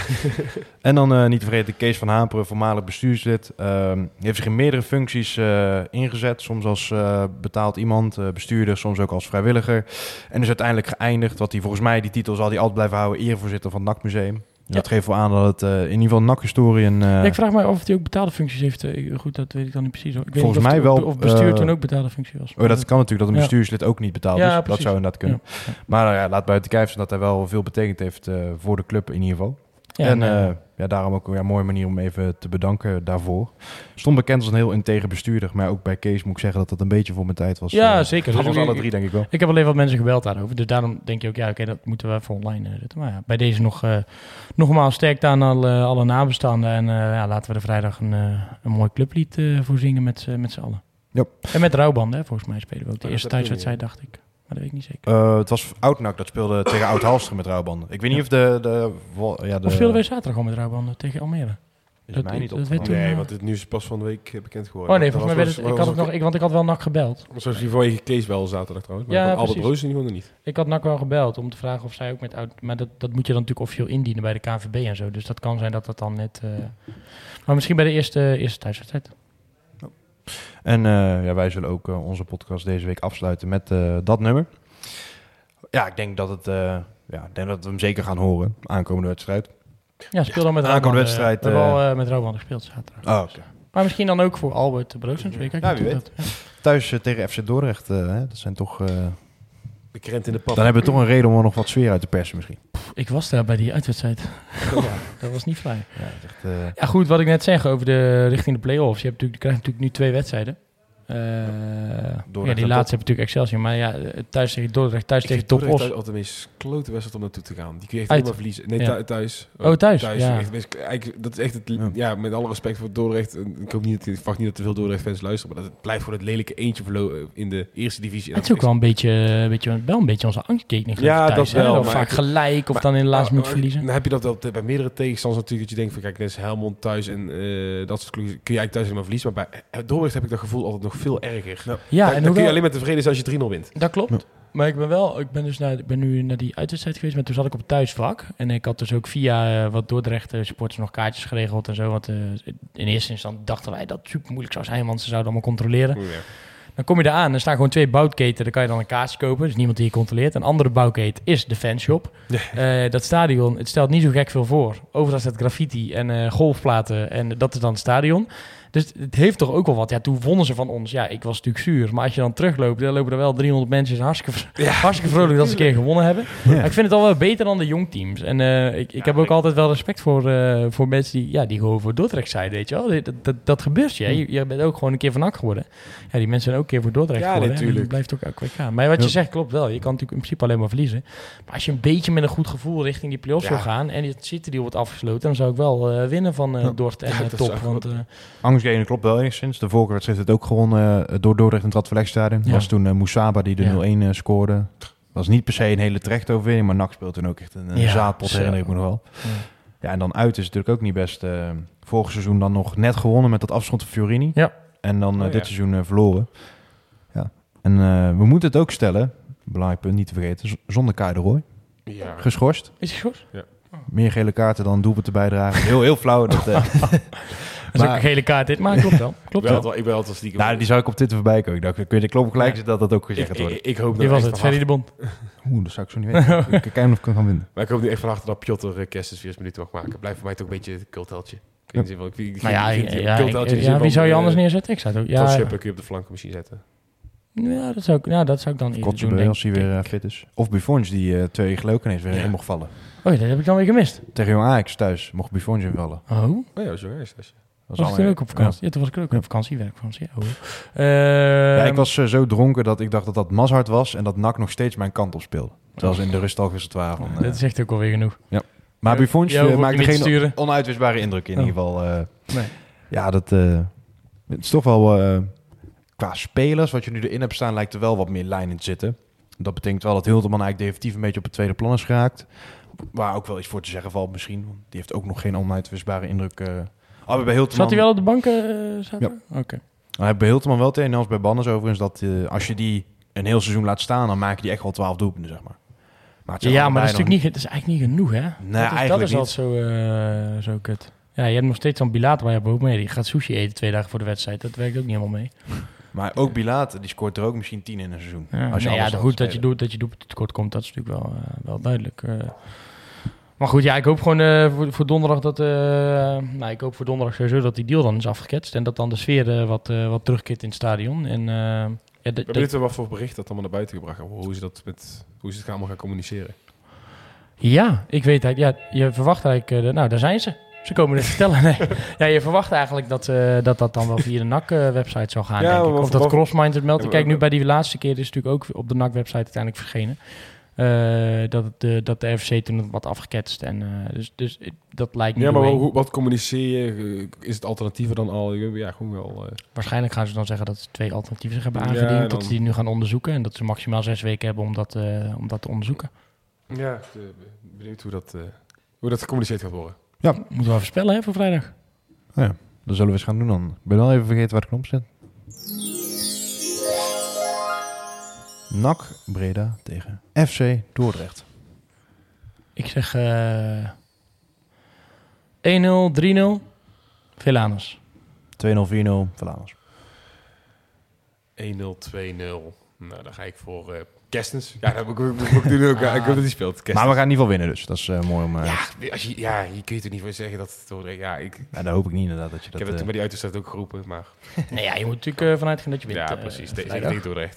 Speaker 1: En dan eh, niet te vergeten Kees van Hamperen, voormalig bestuurslid. Ehm, die heeft zich in meerdere functies eh, ingezet. Soms als eh, betaald iemand, eh, bestuurder, soms ook als vrijwilliger. En is uiteindelijk geëindigd, wat hij volgens mij, die titel zal hij altijd blijven houden, erevoorzitter van het NAC-museum. Dat geeft wel aan dat het eh, in ieder geval NAC-historie een... eh,
Speaker 2: Ja, ik vraag me af of hij ook betaalde functies heeft. Eh, Goed, dat weet ik dan niet precies. Ik weet
Speaker 1: Volgens
Speaker 2: niet
Speaker 1: mij wel,
Speaker 2: Of bestuur toen ook betaalde functie was.
Speaker 1: Oh, dat kan natuurlijk dat een
Speaker 2: Ja.
Speaker 1: bestuurslid ook niet betaald
Speaker 2: Ja,
Speaker 1: is. Dat zou inderdaad kunnen.
Speaker 2: Ja.
Speaker 1: Maar ja, laat buiten kijf zijn dat hij wel veel betekend heeft voor de club in ieder geval.
Speaker 2: Ja,
Speaker 1: en ja, daarom ook weer een mooie manier om even te bedanken daarvoor. Stond bekend als een heel integer bestuurder. Maar ook bij Kees moet ik zeggen dat dat een beetje voor mijn tijd was.
Speaker 2: Ja,
Speaker 1: eh,
Speaker 2: zeker.
Speaker 1: Van
Speaker 2: Dus ik-
Speaker 1: alle drie denk ik wel.
Speaker 2: Ik heb alleen wat mensen gebeld daarover. Dus daarom denk je ook, ja, oké, dat moeten we even online eh, zetten. Maar ja, bij deze nog, eh nogmaals sterk aan alle, alle nabestaanden. En eh, ja, laten we er vrijdag een, eh, een mooi clublied eh voor zingen met, z'n- met z'n allen.
Speaker 1: Yep.
Speaker 2: En met rouwbanden, hè, volgens mij spelen we ook. De eerste
Speaker 3: dat
Speaker 2: thuiswedstrijd, dacht ik. Maar dat weet ik niet zeker.
Speaker 1: Eh, het was Oudnak dat speelde tegen Oud Halster met rouwbanden. Ik weet niet of de... de, ja, de
Speaker 2: Of speelden wij zaterdag al met rouwbanden tegen Almere?
Speaker 1: Is
Speaker 2: dat-
Speaker 1: mij niet op.
Speaker 2: werd toen-
Speaker 3: Nee,
Speaker 2: eh,
Speaker 3: want het nieuws is pas van de week eh, bekend geworden.
Speaker 2: Oh nee, volgens mij werd het, ik
Speaker 3: was-
Speaker 2: had het nog, ik, want ik had wel NAC gebeld.
Speaker 3: Zoals die vorige Kees wel zaterdag trouwens. Maar
Speaker 2: Ja,
Speaker 3: Albert ieder geval nog niet.
Speaker 2: Ik had NAC wel gebeld om te vragen of zij ook met oud... Maar dat, dat moet je dan natuurlijk officieel indienen bij de KNVB en zo. Dus dat kan zijn dat dat dan net... eh, Maar misschien bij de eerste, eerste thuiswedstrijd.
Speaker 1: En eh, ja, wij zullen ook eh, onze podcast deze week afsluiten met eh, dat nummer. Ja, ik denk dat, het, ja, ik denk dat we hem zeker gaan horen. Aankomende wedstrijd.
Speaker 2: Ja, speel dan met
Speaker 1: aankomende
Speaker 2: Rouwbanden.
Speaker 1: wedstrijd,
Speaker 2: We hebben al met Rouwbanden gespeeld zaterdag.
Speaker 1: Oh, oké.
Speaker 2: Maar misschien dan ook voor Albert. Weet ik
Speaker 1: Ja, wie
Speaker 2: dat- ja.
Speaker 1: Thuis tegen FC Dordrecht. hè, dat zijn toch...
Speaker 3: De krent in de pap.
Speaker 1: dan hebben we toch een reden om er nog wat sfeer uit te persen misschien.
Speaker 2: Ik was daar bij die uitwedstrijd. dat was niet vrij.
Speaker 1: Ja, echt, eh,
Speaker 2: Ja, goed, wat ik net zeg over de richting de play-offs. Je, hebt natuurlijk, je krijgt natuurlijk nu twee wedstrijden. Eh, ja, die laatste heb natuurlijk Excelsior. Maar ja, thuis tegen Dordrecht, thuis
Speaker 3: Ik
Speaker 2: tegen Top
Speaker 3: Dordrecht
Speaker 2: Os.
Speaker 3: altijd de meest klote wedstrijd om naartoe te gaan. Die kun je echt helemaal verliezen. Nee, thuis.
Speaker 2: Oh, thuis, ja.
Speaker 3: Echt, best- eigenlijk, dat is echt het...
Speaker 1: Ja.
Speaker 3: Ja. met alle respect voor Dordrecht. Ik hoop niet dat ik verwacht niet dat te veel Dordrecht-fans luisteren. Maar dat het blijft gewoon het lelijke eentje eh, in de eerste divisie.
Speaker 2: Het is ook wel een beetje, een beetje, wel een beetje onze angstkekening.
Speaker 3: Ja,
Speaker 2: thuis,
Speaker 3: dat wel,
Speaker 2: vaak gelijk of
Speaker 3: maar-
Speaker 2: dan in de laatste minuut verliezen.
Speaker 3: Dan heb je dat wel bij meerdere tegenstanders natuurlijk. Dat je denkt van kijk, net is Helmond thuis en eh, dat soort kun je eigenlijk thuis helemaal verliezen. Maar bij eh, Dordrecht heb ik dat gevoel altijd nog veel erger.
Speaker 2: Ja,
Speaker 3: Daar-
Speaker 2: en
Speaker 3: dan kun je alleen maar tevreden zijn als je 3-0 wint.
Speaker 2: dat klopt. Maar ik ben wel, ik ben dus naar, ik ben nu naar die uitwedstrijd geweest, maar toen zat ik op het thuisvak. En ik had dus ook via eh, wat Dordrecht supporters nog kaartjes geregeld en zo. Want eh, in eerste instantie dachten wij dat het super moeilijk zou zijn, want ze zouden allemaal controleren. Dan kom je daar aan, er staan gewoon twee bouwketen. Dan kan je dan een kaartje kopen, dus niemand die je controleert. Een andere bouwketen is de fanshop. Eh, dat stadion, het stelt niet zo gek veel voor. Overal staat graffiti en eh, golfplaten en dat is dan het stadion. Dus het heeft toch ook wel wat. Ja, toen wonnen ze van ons. Ja, ik was natuurlijk zuur. Maar als je dan terugloopt, dan lopen er wel 300 mensen. Hartstikke, hartstikke vrolijk dat ze een keer gewonnen hebben. Maar ik vind het al wel beter dan de jongteams. En eh, ik, ik heb ook altijd wel respect voor, eh, voor mensen die, ja, die gewoon voor Dordrecht zijn, weet je wel. Dat, dat, dat gebeurt je, hè. je. Je bent ook gewoon een keer van NAC geworden. Ja, die mensen zijn ook een keer voor Dordrecht
Speaker 3: Ja,
Speaker 2: geworden.
Speaker 3: natuurlijk.
Speaker 2: dat blijft ook elke gaan. Maar wat je zegt klopt wel. Je kan natuurlijk in principe alleen maar verliezen. Maar als je een beetje met een goed gevoel richting die play-offs wil gaan... en het zit die wordt afgesloten... dan zou ik wel eh, winnen van
Speaker 1: Ja.
Speaker 2: Dordt en Top. Want,
Speaker 3: wel-
Speaker 1: Angstgene klopt wel enigszins. De vorige wedstrijd heeft het ook gewonnen eh, door Dordrecht in het Radverlegstadion.
Speaker 2: Ja.
Speaker 1: was toen eh, Moussaba die de
Speaker 2: Ja.
Speaker 1: 0-1 eh, scoorde. was niet per se een hele terechte overwinning, maar NAC speelt toen ook echt een, een
Speaker 2: Ja,
Speaker 1: zaadpot, herinner ik me nog wel.
Speaker 2: ja.
Speaker 1: Ja, en dan uit is het natuurlijk ook niet best. eh, vorig seizoen dan nog net gewonnen met dat afstand van Fiorini.
Speaker 2: Ja.
Speaker 1: En dan
Speaker 3: Oh,
Speaker 1: dit
Speaker 3: ja.
Speaker 1: seizoen verloren. Ja. En eh, we moeten het ook stellen, belangrijk punt niet te vergeten, zonder Kai de Roy.
Speaker 3: Ja.
Speaker 1: Geschorst.
Speaker 2: Is het goed?
Speaker 1: Meer gele kaarten dan doelpunten bijdragen. Heel, heel flauw. Dat, eh,
Speaker 2: is ook een gele kaart dit, maar klopt wel.
Speaker 3: Ik
Speaker 2: Klopt
Speaker 3: ben
Speaker 2: wel.
Speaker 3: altijd, ik ben altijd stiekem...
Speaker 1: Nou, die zou ik op dit voorbij komen. Ik dacht, kun je de klop gelijk
Speaker 2: Ja.
Speaker 1: zetten dat dat ook
Speaker 3: ik,
Speaker 1: gezegd wordt.
Speaker 3: ik, ik hoop
Speaker 2: Wie
Speaker 3: nou
Speaker 2: was het? Ferry de Bond.
Speaker 1: Oeh, dat zou ik zo niet weten. ik kan kijken of ik hem kan vinden.
Speaker 3: Maar ik hoop nu echt van harte dat Piotr uh, Kerstens 40 minuten mag maken. Blijft voor mij toch een beetje een culteltje. Ik ik, ik, ik,
Speaker 2: Nou ja,
Speaker 3: ik
Speaker 2: ja, ik-
Speaker 3: in
Speaker 2: ja,
Speaker 3: zin
Speaker 2: wie zou je anders
Speaker 3: eh,
Speaker 2: neerzetten? Ik zou het ook... Ja,
Speaker 3: kun je op de flanken misschien zetten.
Speaker 2: ja, dat zou ik, ja, dat zou ik dan eerder doen, denk
Speaker 1: als hij
Speaker 2: ik.
Speaker 1: weer eh, fit is. Of Buffons, die eh, twee weken geleden ook ineens weer
Speaker 3: Ja.
Speaker 1: in mocht vallen.
Speaker 2: Oh, ja, dat heb ik dan weer gemist.
Speaker 1: Tegen Jong Ajax thuis mocht Buffons invallen.
Speaker 2: Oh,
Speaker 3: Oh ja, dat is wel
Speaker 1: Dat
Speaker 2: was ik ook op vakantie? Ja, toen was ik ook op vakantie, werkvakantie.
Speaker 1: Ja,
Speaker 2: Ehm,
Speaker 1: ik was eh, zo dronken dat ik dacht dat dat Mazhart was en dat NAC nog steeds mijn kant op speelde. Terwijl ze in de rust al het waren. Van, eh,
Speaker 2: Dat zegt ook alweer genoeg.
Speaker 1: maar
Speaker 2: Ja,
Speaker 1: Buffons
Speaker 2: jij
Speaker 1: eh, maakte geen onuitwisbare indruk in
Speaker 2: Oh.
Speaker 1: ieder geval.
Speaker 2: Nee.
Speaker 1: Ja, dat het is toch wel qua spelers, wat je nu erin hebt staan, lijkt er wel wat meer lijn in te zitten. Dat betekent wel dat Hilterman eigenlijk definitief een beetje op het tweede plan is geraakt. Waar ook wel iets voor te zeggen valt misschien. Die heeft ook nog geen onuitwisbare indruk. Oh, bij Hilterman,
Speaker 2: Zat hij wel op de bank? eh, zaten? Oké.
Speaker 1: Hij heeft bij Hilterman wel tegen, als bij Banners overigens, dat eh, als je die een heel seizoen laat staan, dan maken die echt wel 12 doelpunten, zeg maar. maar
Speaker 2: Ja, maar dat is, natuurlijk niet, het is eigenlijk niet genoeg, hè?
Speaker 1: Nee,
Speaker 2: dat is,
Speaker 1: eigenlijk
Speaker 2: dat is
Speaker 1: niet.
Speaker 2: altijd zo, eh, zo kut. Ja, je hebt nog steeds zo'n bilater waar je boven mee. Die gaat sushi eten twee dagen voor de wedstrijd. Dat werkt ook niet helemaal mee.
Speaker 1: Maar ook Bilater, die scoort er ook misschien 10 in een seizoen.
Speaker 2: Ja,
Speaker 1: als je
Speaker 2: nee,
Speaker 1: alles
Speaker 2: ja, goed dat je, doet, dat je doet tekort komt, dat is natuurlijk wel, wel duidelijk. Maar goed, ja, ik hoop gewoon eh, voor, voor donderdag dat... eh, nou, ik hoop voor donderdag sowieso dat die deal dan is afgeketst. En dat dan de sfeer eh, wat, wat terugkeert in het stadion. En, ja,
Speaker 3: ben
Speaker 2: dat-
Speaker 3: benieuwd wat voor bericht dat allemaal naar buiten gebracht wordt. Hoe ze dat met, hoe ze het allemaal gaan communiceren.
Speaker 2: Ja, ik weet het. Ja, je verwacht eigenlijk... nou, daar zijn ze. Ze komen het vertellen. Nee. Ja, je verwacht eigenlijk dat, eh, dat dat dan wel via de NAC-website zou gaan,
Speaker 3: Ja,
Speaker 2: denk ik. Of dat
Speaker 3: wat-
Speaker 2: Crossmind het meldt. Kijk, nu bij die laatste keer is het natuurlijk ook op de NAC-website uiteindelijk verschenen. Eh, dat, eh, dat de FC toen wat afgeketst. En, eh, dus, dus dat lijkt me
Speaker 3: Ja, maar hoe, wat communiceer je? Eh, Is het alternatiever dan al? Ja, gewoon wel... eh,
Speaker 2: Waarschijnlijk gaan ze dan zeggen dat ze twee alternatieven zich hebben
Speaker 3: Ja,
Speaker 2: aangediend.
Speaker 3: en
Speaker 2: Dat ze die nu gaan onderzoeken. En dat ze maximaal zes weken hebben om dat, eh, om dat te onderzoeken.
Speaker 3: ja, benieuwd hoe dat, eh, hoe dat gecommuniceerd gaat worden.
Speaker 2: Moeten we wel voorspellen hè, voor vrijdag.
Speaker 1: Dat zullen we eens gaan doen dan. Ik ben wel even vergeten waar de knop zit. NAC Breda tegen FC Dordrecht.
Speaker 2: Ik zeg eh 1-0, 3-0. Velanus.
Speaker 1: 2-0, 4-0, Verlaners.
Speaker 3: 1-0, 2-0. Nou, dan ga ik voor eh Kerstens. Ja, dat moet ik, moet ik doen ook. Ik hoop dat hij speelt. Kerstens.
Speaker 1: Maar we gaan in ieder geval winnen dus. Dat is eh, mooi om... eh,
Speaker 3: Ja, als je, ja, je kunt er niet voor zeggen dat het... Ja, ik,
Speaker 1: ja, dat hoop ik niet inderdaad. Dat je
Speaker 3: ik
Speaker 1: dat,
Speaker 3: heb het
Speaker 1: eh,
Speaker 3: bij die uitwedstrijd ook geroepen, maar...
Speaker 2: Nee, ja, je moet natuurlijk eh, vanuit gaan dat je wint.
Speaker 3: ja, precies. Deze
Speaker 2: vrijdag.
Speaker 3: tegen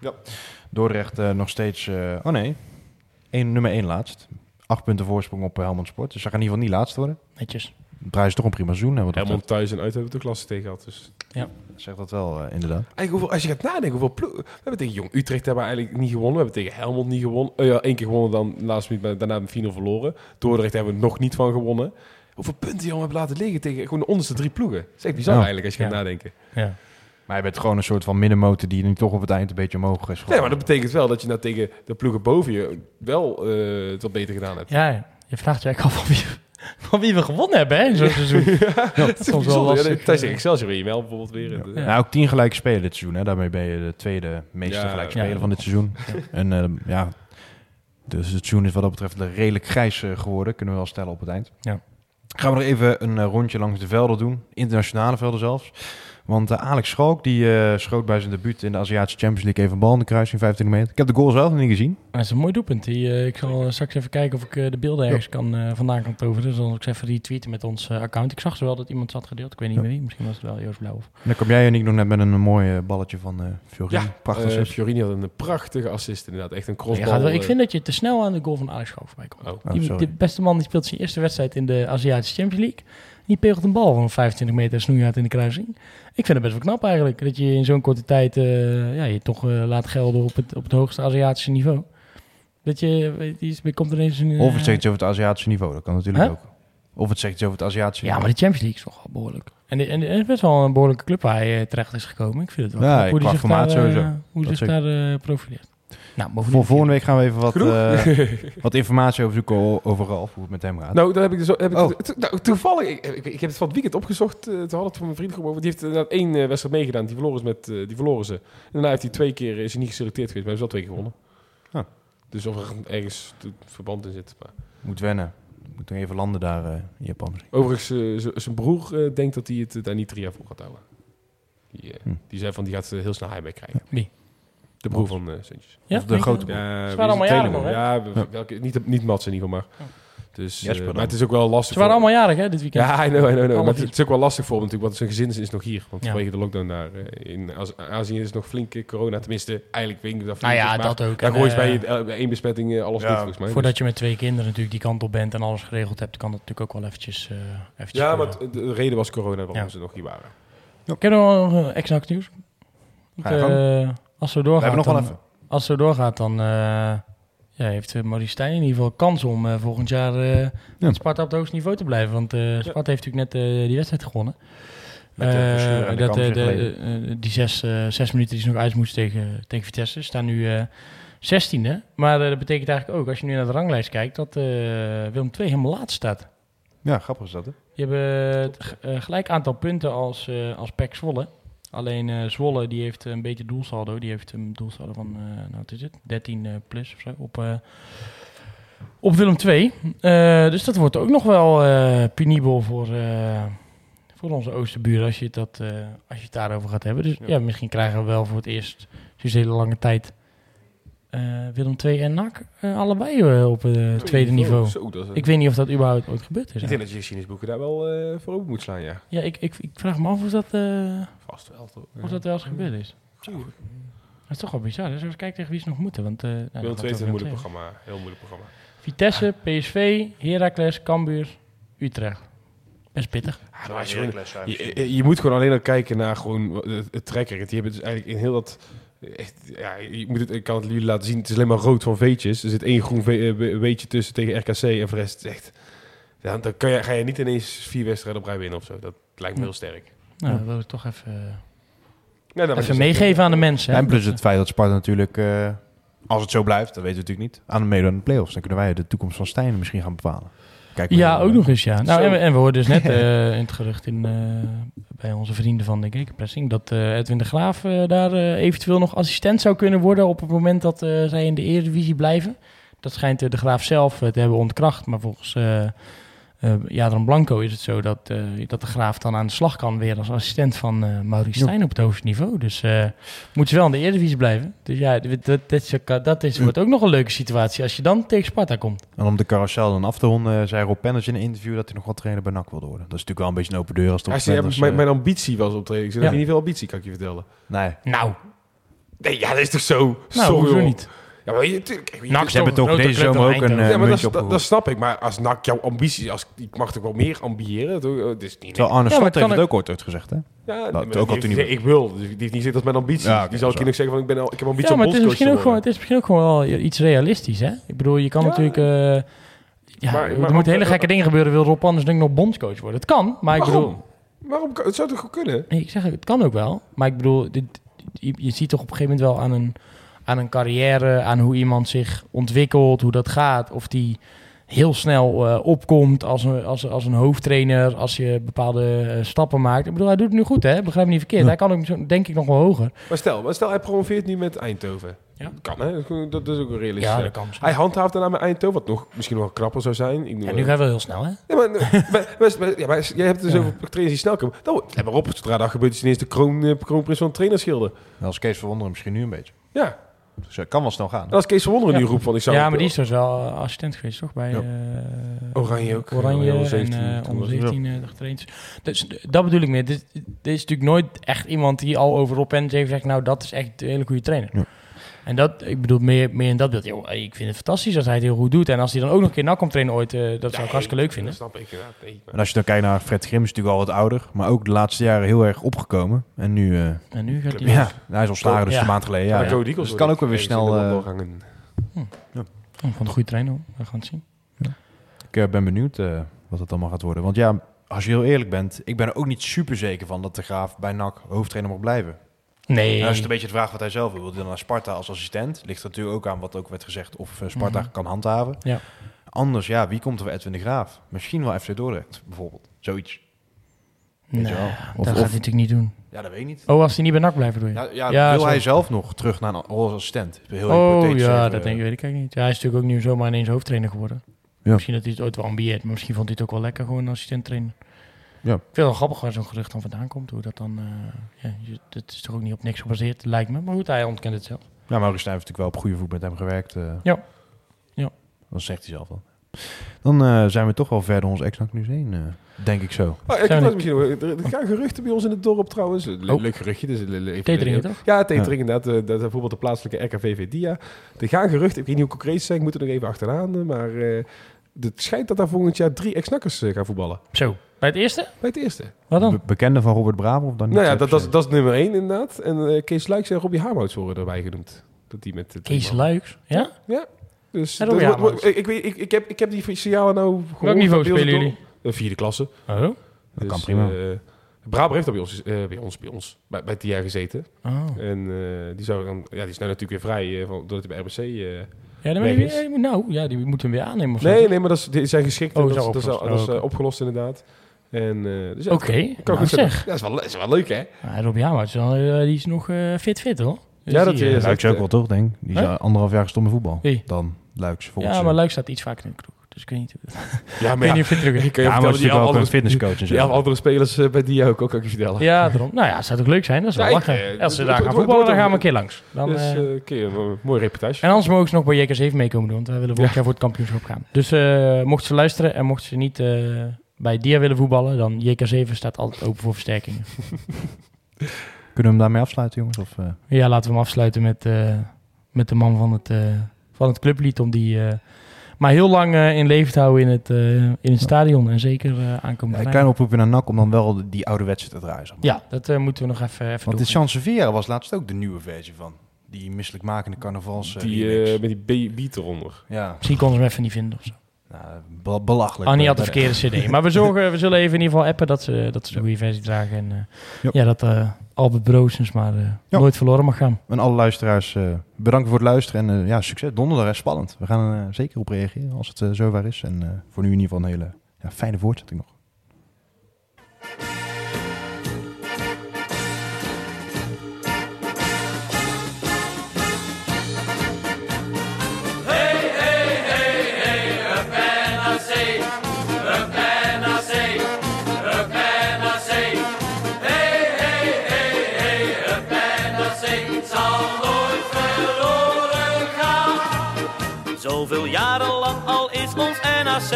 Speaker 3: Dordrecht.
Speaker 1: Dordrecht eh, nog steeds... eh, oh nee, Eén, nummer 1 laatst. Acht punten voorsprong op eh, Helmond Sport. Dus ze gaan in ieder geval niet laatst worden.
Speaker 2: Netjes.
Speaker 1: Draaien ze toch een prima seizoen.
Speaker 3: Helmond thuis en uit hebben we de klasse tegen gehad. Dus.
Speaker 1: betreft. Zegt dat wel, inderdaad.
Speaker 3: Eigenlijk hoeveel, als je gaat nadenken, hoeveel ploegen... We hebben tegen Jong Utrecht hebben we eigenlijk niet gewonnen. We hebben tegen Helmond niet gewonnen. Eh, ja, één keer gewonnen, dan laatst maar daarna met 4-0 verloren. Dordrecht hebben we nog niet van gewonnen. Hoeveel punten jongen hebben laten liggen tegen gewoon de onderste drie ploegen? Dat is echt bizar
Speaker 1: Ja.
Speaker 3: eigenlijk als je gaat
Speaker 2: Ja.
Speaker 3: nadenken.
Speaker 2: Ja.
Speaker 1: Maar je bent gewoon een soort van middenmotor die nu toch op het eind een beetje omhoog is.
Speaker 3: Nee, maar dat betekent wel dat je nou tegen de ploegen boven je wel eh, het wat beter gedaan hebt.
Speaker 2: ja, je vraagt je eigenlijk af van wie, van wie we gewonnen hebben hè, in zo'n seizoen.
Speaker 3: Het is
Speaker 2: soms wel.
Speaker 3: Ja,
Speaker 2: lastig, eh.
Speaker 3: Excelsior wel bijvoorbeeld weer.
Speaker 2: Ja.
Speaker 1: Nou, ook tien gelijk spelen dit seizoen. Hè. Daarmee ben je de tweede meeste
Speaker 3: Ja,
Speaker 1: gelijk
Speaker 2: ja.
Speaker 1: spelen van dit seizoen. En eh, ja, dus het seizoen is wat dat betreft redelijk grijs geworden. Kunnen we wel stellen op het eind.
Speaker 2: Ja.
Speaker 1: Gaan we nog even een rondje langs de velden doen. Internationale velden zelfs. Want eh, Alex Schalk die eh, schoot bij zijn debuut in de Aziatische Champions League even een bal in de kruising, 25 meter. Ik heb de goal zelf nog niet gezien.
Speaker 2: Dat is een mooi doelpunt. Die, eh, ik zal straks even kijken of ik de beelden ergens kan, eh, vandaan kan toveren. Dus dan zal ik ze even retweeten met ons account. Ik zag ze wel dat iemand had gedeeld. Ik weet niet
Speaker 1: Ja.
Speaker 2: meer wie. Misschien was het wel Joost Blauw. Of...
Speaker 1: En dan kom jij en ik nog net met een mooi balletje van eh Fiorini.
Speaker 3: Ja,
Speaker 1: Prachtig.
Speaker 3: Fiorini had een prachtige assist inderdaad. Echt een crossbal.
Speaker 2: wel, ik vind dat je te snel aan de goal van Alex Schoof voorbij komt.
Speaker 3: Oh.
Speaker 1: Oh,
Speaker 2: Die- de beste man die speelt zijn eerste wedstrijd in de Aziatische Champions League. Die pegelt een bal van 25 meter snoeihard in de kruising. Ik vind het best wel knap eigenlijk. Dat je in zo'n korte tijd eh, ja, je toch eh, laat gelden op het, op het hoogste Aziatische niveau. Dat je, weet je, komt ineens een...
Speaker 1: Of het
Speaker 2: eh,
Speaker 1: zegt iets over het Aziatische niveau. Dat kan natuurlijk
Speaker 2: Huh?
Speaker 1: ook. Of het zegt iets over het Aziatische
Speaker 2: Ja, maar de Champions League is toch wel behoorlijk. En, de- en, de- en het is best wel een behoorlijke club waar hij terecht is gekomen. Ik vind het wel
Speaker 1: Ja,
Speaker 2: hoe hij zich
Speaker 1: formaat
Speaker 2: daar,
Speaker 1: sowieso.
Speaker 2: hoe
Speaker 1: Dat
Speaker 2: zich
Speaker 1: zeker.
Speaker 2: daar profileert. Nou,
Speaker 1: Voor volgende week gaan we even wat, eh, wat informatie over zoeken over Ralf, hoe het met hem gaat.
Speaker 3: Nou, daar heb ik dus heb ik,
Speaker 1: Oh.
Speaker 3: to- nou, toevallig, ik, ik, ik heb het van het weekend opgezocht. eh toen had het van mijn vriend over. Die heeft inderdaad één eh, wedstrijd meegedaan. Die verloren, is met, die verloren ze. En daarna heeft hij twee keer, is hij niet geselecteerd geweest, maar hij heeft wel twee keer gewonnen.
Speaker 1: Ah.
Speaker 3: Dus of er ergens verband in zit. Maar.
Speaker 1: Moet wennen. Moet nog even landen daar eh, in Japan. misschien.
Speaker 3: Overigens, zijn broer denkt dat hij het daar niet drie jaar voor gaat houden. Die,
Speaker 1: Hm.
Speaker 3: die zei van, die gaat heel snel heimwee krijgen.
Speaker 2: Wie?
Speaker 3: De broer van eh Sintjes.
Speaker 2: Ja,
Speaker 1: Of de grote
Speaker 2: dat?
Speaker 3: Ja, wie is
Speaker 2: allemaal jarig nog, hè?
Speaker 3: Ja, we-
Speaker 1: Ja.
Speaker 3: welke, niet, niet Mats in ieder geval, maar...
Speaker 2: Ja.
Speaker 3: Dus,
Speaker 1: Jesper
Speaker 3: eh,
Speaker 1: dan.
Speaker 3: maar het is ook wel lastig.
Speaker 2: Ze waren
Speaker 3: voor-
Speaker 2: allemaal jarig, hè, dit weekend.
Speaker 3: Ja, I know, I know, I know.
Speaker 2: Allemaal
Speaker 3: Maar het is ook wel lastig voor hem natuurlijk, want zijn gezin is nog hier. Want
Speaker 2: Ja.
Speaker 3: vanwege de lockdown daar eh, in Az- Azië is nog flink corona. Tenminste, eigenlijk weet ik dat
Speaker 2: Nou ja,
Speaker 3: flink is, maar
Speaker 2: dat ook.
Speaker 3: Daar
Speaker 2: En,
Speaker 3: gooit
Speaker 2: eh,
Speaker 3: je- eh, bij één besmetting eh, alles
Speaker 1: Ja,
Speaker 3: goed volgens mij.
Speaker 2: Voordat je met twee kinderen natuurlijk die kant op bent en alles geregeld hebt, kan dat natuurlijk ook wel eventjes... eh eventjes
Speaker 3: ja, maar
Speaker 2: gebeuren.
Speaker 3: het- de reden was corona waarom
Speaker 2: Ja.
Speaker 3: ze nog hier waren.
Speaker 2: Ik heb nog wel exact nieuws.
Speaker 1: Ga je gang.
Speaker 2: Eh, als zo doorgaat,
Speaker 1: We wel
Speaker 2: dan,
Speaker 1: even.
Speaker 2: als het zo doorgaat, dan eh, ja, heeft uh, Maurice Stijn in ieder geval kans om eh, volgend jaar eh met Sparta op het hoogste niveau te blijven. Want eh, Sparta heeft natuurlijk net eh, die wedstrijd gewonnen.
Speaker 1: De
Speaker 2: Eh,
Speaker 1: de
Speaker 2: dat, eh, de, eh, die zes, eh, zes minuten die ze nog uit moesten tegen, tegen Vitesse staan nu eh zestiende. Maar eh, dat betekent eigenlijk ook, als je nu naar de ranglijst kijkt, dat eh, Willem II helemaal laatst staat.
Speaker 1: Ja, grappig is dat, hè?
Speaker 2: Het g- eh, gelijk aantal punten als, eh als PEC Zwolle. Alleen eh, Zwolle die heeft een beetje doelsaldo. Die heeft een doelsaldo van, eh, nou wat is het, 13 eh, plus of zo op, eh, op Willem II. Eh, dus dat wordt ook nog wel eh penibel voor, eh, voor onze oosterburen als je, het dat, eh, als je het daarover gaat hebben. Dus ja. misschien krijgen we wel voor het eerst sinds een hele lange tijd eh, Willem II en NAC eh, allebei eh, op het tweede niveau.
Speaker 3: Zo, dat is een-
Speaker 2: Ik weet niet of dat überhaupt ooit gebeurd is.
Speaker 3: ik denk dat je geschiedenisboeken daar wel eh, voor open moet slaan, ja.
Speaker 2: Ja, ik, ik, ik vraag me af of dat, eh,
Speaker 3: Vast wel, toch?
Speaker 2: of dat wel eens gebeurd is. Dat is toch wel bizar. eens kijken tegen wie ze nog moeten? Want, eh nou, dat
Speaker 3: Willem II is een moeilijk programma. Heel moeilijk programma.
Speaker 2: Vitesse, PSV, Heracles, Cambuur, Utrecht. Best pittig.
Speaker 3: Je, je- je moet gewoon alleen al kijken naar gewoon het, het trekker. Die hebben dus eigenlijk in heel dat... Echt, ja, je moet het, ik kan het jullie laten zien. Het is alleen maar rood van veetjes. Er zit één groen ve- eh, weetje tussen tegen RKC. En voor de rest echt... Ja, dan kan je, ga je niet ineens vier wedstrijden op rij winnen of zo. Dat lijkt me
Speaker 2: Ja.
Speaker 3: heel sterk.
Speaker 2: Nou, dat wil ik toch even,
Speaker 3: Ja, dan is
Speaker 2: even
Speaker 3: het-
Speaker 2: meegeven aan de mensen. hè.
Speaker 1: En plus het feit dat Sparta natuurlijk, eh, als het zo blijft, dat weten we natuurlijk niet, aan de meedoen aan de play-offs. Dan kunnen wij de toekomst van Stijn misschien gaan bepalen. Kijk
Speaker 2: Ja, ook nog eens, ja. Nou, en we, en we hoorden dus net eh, in het gerucht in, eh, bij onze vrienden van de Gekenpressing... dat eh, Edwin de Graaf daar eventueel nog assistent zou kunnen worden... op het moment dat zij in de Eredivisie blijven. Dat schijnt de Graaf zelf te hebben ontkracht. Maar volgens eh eh Jadran Blanco is het zo dat, eh, dat de Graaf dan aan de slag kan... weer als assistent van eh Maurice
Speaker 1: Ja.
Speaker 2: Stijn op het hoogste niveau. Dus eh moeten ze wel in de Eredivisie blijven. Dus ja, dat, dat, is, dat is, wordt ook nog een leuke situatie... als je dan tegen Sparta komt.
Speaker 1: En om de carousel dan af te ronden, zei Rob Penners in een interview dat hij nog wel trainer bij NAC wilde worden. Dat is natuurlijk wel een beetje een open deur als op
Speaker 3: ja,
Speaker 1: Penners,
Speaker 3: mijn, mijn ambitie was optreden. Ik zei,
Speaker 2: Ja.
Speaker 3: heb je niet veel ambitie, kan ik je vertellen.
Speaker 1: Nee.
Speaker 2: Nou,
Speaker 3: Nee, ja, dat is toch zo...
Speaker 2: nou
Speaker 3: Sorry,
Speaker 2: hoezo niet?
Speaker 3: Ja, maar je, tuurlijk, je-
Speaker 1: hebben toch deze zomer
Speaker 2: dan
Speaker 1: ook een eh,
Speaker 3: ja, maar dat,
Speaker 1: muntje
Speaker 3: dat, snap ik. Maar als NAC jouw ambitie... Als, ik mag toch wel meer ambiëren? Toch? Het is niet...
Speaker 1: Terwijl Arne
Speaker 2: Ja,
Speaker 1: heeft het
Speaker 2: ook-
Speaker 1: ooit uitgezegd, hè?
Speaker 3: Ja,
Speaker 1: Dat ook al toen
Speaker 3: gezegd, ik wil. Dus die heeft niet gezegd dat is mijn ambitie.
Speaker 1: Ja, oké,
Speaker 3: die zal
Speaker 1: is
Speaker 3: keer nog zeggen van ik, ben al, ik heb ambitie
Speaker 2: Ja,
Speaker 3: om
Speaker 2: maar het is,
Speaker 3: bondscoach
Speaker 2: misschien
Speaker 3: te
Speaker 2: ook gewoon,
Speaker 3: worden.
Speaker 2: het is misschien ook gewoon wel iets realistisch, hè? Ik bedoel, je kan
Speaker 3: Ja.
Speaker 2: natuurlijk... eh, ja,
Speaker 3: Maar-
Speaker 2: er
Speaker 3: maar-
Speaker 2: moeten hele gekke dingen gebeuren. Wil Rob Anders denk ik nog bondscoach worden? Het kan, maar ik bedoel...
Speaker 3: Waarom? Het zou toch goed kunnen?
Speaker 2: Nee, ik zeg het kan ook wel. Maar ik bedoel, dit, je, je ziet toch op een gegeven moment wel aan een, aan een carrière... aan hoe iemand zich ontwikkelt, hoe dat gaat. Of die heel snel eh, opkomt als een, als, als een hoofdtrainer... als je bepaalde eh, stappen maakt. Ik bedoel, hij doet het nu goed, hè? Begrijp me niet verkeerd.
Speaker 1: Ja.
Speaker 2: Hij kan ook, zo- denk ik, nog wel hoger.
Speaker 3: Maar stel, maar stel hij promoveert nu met Eindhoven.
Speaker 2: Ja.
Speaker 3: Kan hè? Dat is ook een realistisch.
Speaker 2: Ja, dat kan.
Speaker 3: Hij handhaaft daarna met Eindhoven, wat nog misschien nog wel knapper zou zijn. Ik
Speaker 2: Ja, nu ga je wel heel snel, hè?
Speaker 3: Ja, maar, maar, maar, maar- ja, maar jij hebt dus
Speaker 2: Ja.
Speaker 3: over trainers die snel komen. Nou, let maar op, zodra dat gebeurt is ineens de kroon, eh, kroonprins van het trainerschilde.
Speaker 1: Als Kees verwonderen misschien nu een beetje.
Speaker 3: Ja,
Speaker 1: Dus het kan wel snel gaan.
Speaker 3: en als Kees van Wonderen
Speaker 2: Ja.
Speaker 3: nu roept van ik zou...
Speaker 2: Ja, maar die is dus wel eh, assistent geweest, toch? Bij
Speaker 3: Ja.
Speaker 2: eh,
Speaker 3: Oranje ook.
Speaker 2: Oranje
Speaker 3: Oranje
Speaker 2: en
Speaker 3: 17
Speaker 2: eh,
Speaker 3: toen
Speaker 2: onder
Speaker 3: was het.
Speaker 2: 17 eh, getraind. Dus dat bedoel ik meer. Dit, dit is natuurlijk nooit echt iemand die al over Rob Pens heeft gezegd... nou, dat is echt een hele goede trainer.
Speaker 1: Ja.
Speaker 2: En dat, ik bedoel meer, meer in dat beeld. Joh, ik vind het fantastisch als hij het heel goed doet. En als hij dan ook nog een keer NAC komt trainen ooit... eh, dat zou ik hartstikke leuk vinden.
Speaker 3: Dat snap ik inderdaad. Nee, maar-
Speaker 1: En als je dan kijkt naar Fred Grim, is natuurlijk al wat ouder. Maar ook de laatste jaren heel erg opgekomen. En nu, eh,
Speaker 2: En nu gaat hij...
Speaker 1: ja, hij is ontslagen dus
Speaker 2: Ja.
Speaker 1: een maand geleden.
Speaker 3: Ja,
Speaker 1: Ja, ja. Dus het kan ook wel weer
Speaker 3: worden
Speaker 1: snel... eh,
Speaker 3: wandelgangen.
Speaker 2: Oh, van een goede trainer. hoor. We gaan het zien.
Speaker 1: ik eh, ben benieuwd eh, wat het allemaal gaat worden. Want ja, als je heel eerlijk bent, ik ben er ook niet super zeker van dat de Graaf bij NAC hoofdtrainer mag blijven.
Speaker 2: Nee.
Speaker 1: En als je een beetje de vraag wat hij zelf wil, wil hij dan naar Sparta als assistent? Ligt er natuurlijk ook aan wat ook werd gezegd of eh, Sparta
Speaker 2: Mhm.
Speaker 1: kan handhaven.
Speaker 2: Ja.
Speaker 1: Anders, ja, wie komt er voor Edwin de Graaf? Misschien wel FC Dordrecht, bijvoorbeeld. Zoiets.
Speaker 2: nee, dat
Speaker 1: Of-
Speaker 2: gaat hij natuurlijk niet doen.
Speaker 1: Ja, dat weet ik niet.
Speaker 2: Oh, als hij niet bij NAC blijft, doe je?
Speaker 1: Ja, ja,
Speaker 2: Ja,
Speaker 1: wil hij zelf nog terug naar een als assistent? Heel
Speaker 2: oh, ja, dat
Speaker 1: eh,
Speaker 2: denk ik, weet ik eigenlijk niet. Ja, hij is natuurlijk ook nu zomaar ineens hoofdtrainer geworden.
Speaker 1: Ja.
Speaker 2: Misschien dat hij het ooit wel ambieert, maar misschien vond hij het ook wel lekker gewoon assistent trainer.
Speaker 1: Ja.
Speaker 2: Ik vind het wel grappig waar zo'n gerucht dan vandaan komt. Hoe dat dan, eh, ja, dat is toch ook niet op niks gebaseerd, lijkt me. Maar goed, hij ontkent het zelf.
Speaker 1: Ja, Maurice Stijn heeft natuurlijk wel op goede voet met hem gewerkt. eh.
Speaker 2: Ja. Ja.
Speaker 1: Dat zegt hij zelf wel. Dan eh, zijn we toch wel verder ons ex nieuws heen, eh, denk ik zo.
Speaker 3: Ah, ik misschien er, gaan geruchten bij ons in het dorp trouwens. Le-
Speaker 2: Oh.
Speaker 3: Leuk geruchtje. Dus
Speaker 2: Teteringen, toch?
Speaker 3: Ja, Tetering inderdaad. eh, Dat bijvoorbeeld de plaatselijke RKVV Dia. Er gaan geruchten, ik weet niet hoe concreet ze zijn, ik moet er nog even achteraan. Maar eh, het schijnt dat daar volgend jaar drie ex-nakkers gaan voetballen.
Speaker 2: Zo, bij het eerste?
Speaker 3: Bij het eerste.
Speaker 2: Wat dan?
Speaker 1: Be- bekende van Robert Bravo of dan niet?
Speaker 3: Nou ja,
Speaker 1: eh,
Speaker 3: dat, dat, dat is nummer één inderdaad. En eh, Kees Luijks en Robbie Haarmouts worden erbij genoemd. Dat die met
Speaker 2: Kees. Luiks. Ja?
Speaker 3: Dus dat wordt-
Speaker 2: Haarmouts.
Speaker 3: ik, ik, weet- ik, ik, heb, ik heb die signalen nou gehoord.
Speaker 2: Welk niveau spelen jullie?
Speaker 3: De vierde klasse.
Speaker 2: Oh.
Speaker 1: Dat kan prima.
Speaker 3: eh, Braber heeft al bij ons, eh, bij ons, bij ons, bij, bij het jaar gezeten.
Speaker 2: oh.
Speaker 3: En eh, die, zou dan, ja, die is nou natuurlijk weer vrij, eh, van, doordat hij bij RBC... eh,
Speaker 2: Ja, dan
Speaker 3: is.
Speaker 2: je, nou, ja, die moeten hem weer aannemen of zo.
Speaker 3: nee, nee, maar dat is, die zijn geschikt.
Speaker 2: Oh, is
Speaker 3: dat,
Speaker 2: al
Speaker 3: is- dat is,
Speaker 2: opgelost.
Speaker 3: dat is
Speaker 2: Oh,
Speaker 3: eh, opgelost inderdaad. En, eh, dus ja,
Speaker 2: Oké,
Speaker 3: kan
Speaker 2: nou zeg.
Speaker 3: Ja, dat is wel, dat is wel leuk, hè?
Speaker 2: Ja, is wel, eh, die is nog eh, fit fit hoor. Dus
Speaker 3: Ja, dat
Speaker 2: die,
Speaker 3: is-
Speaker 2: eh,
Speaker 1: Luiks ook wel toch, denk ik. Die is
Speaker 2: Huh?
Speaker 1: eh, anderhalf jaar gestopt met voetbal.
Speaker 2: Wie?
Speaker 1: Dan Luiks, volgens
Speaker 2: Ja,
Speaker 1: eh,
Speaker 2: maar Luik staat iets vaker in de kroeg. Dus ik weet niet. hoe-
Speaker 3: Ja,
Speaker 2: Ik weet niet of het terug is.
Speaker 3: ik kan je
Speaker 1: Ja, maar
Speaker 3: die
Speaker 1: ook
Speaker 3: andere,
Speaker 1: een fitnesscoach en zo.
Speaker 3: die andere spelers eh, bij die ook, ook kan ik je vertellen.
Speaker 2: Ja, daarom. Nou ja, het zou toch leuk zijn? Dat is wel
Speaker 3: Ja, ik,
Speaker 2: lachen.
Speaker 3: eh,
Speaker 2: Als ze daar gaan voetballen, dan gaan we een keer langs. Dan,
Speaker 3: dus
Speaker 2: eh,
Speaker 3: eh, een keer een mooie reportage.
Speaker 2: en anders mogen ze nog bij Jekers even meekomen doen, want wij willen volgend jaar voor het kampioenschap gaan. Dus eh mochten ze luisteren en mochten ze niet eh, bij Dia willen voetballen, dan JK7 staat altijd open voor versterkingen.
Speaker 1: Kunnen we hem daarmee afsluiten, jongens? Of, eh,
Speaker 2: Ja, laten we hem afsluiten met, eh, met de man van het, eh, van het clublied. Om die eh, maar heel lang in leven te houden in het, eh, in het stadion. En zeker aankomend
Speaker 1: ja, een klein oproepje naar NAC om dan wel die ouderwetse te draaien. zeg maar.
Speaker 2: Ja, dat moeten we nog even, even
Speaker 1: Want
Speaker 2: doen.
Speaker 1: de Chancevera was laatst ook de nieuwe versie van. Die misselijkmakende carnavals eh,
Speaker 3: Die, eh, met die beat eronder.
Speaker 1: ja,
Speaker 2: Misschien konden ze hem even niet vinden of zo.
Speaker 1: Nou, be- belachelijk.
Speaker 2: Annie had de verkeerde cd. Maar we, zorgen, we zullen even in ieder geval appen dat ze, dat ze de goede versie dragen. En eh,
Speaker 1: Ja.
Speaker 2: ja, dat eh, Albert Broosens maar eh, nooit verloren mag gaan.
Speaker 1: En alle luisteraars, eh, bedankt voor het luisteren. En eh, ja, succes. Donderdag is spannend. We gaan er zeker op reageren als het zover is. En eh, voor nu in ieder geval een hele ja, fijne voortzetting nog.
Speaker 5: ons NAC.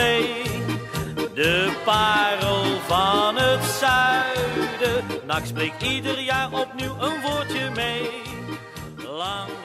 Speaker 5: De parel van het zuiden. Nak spreekt ieder jaar opnieuw een woordje mee. Lang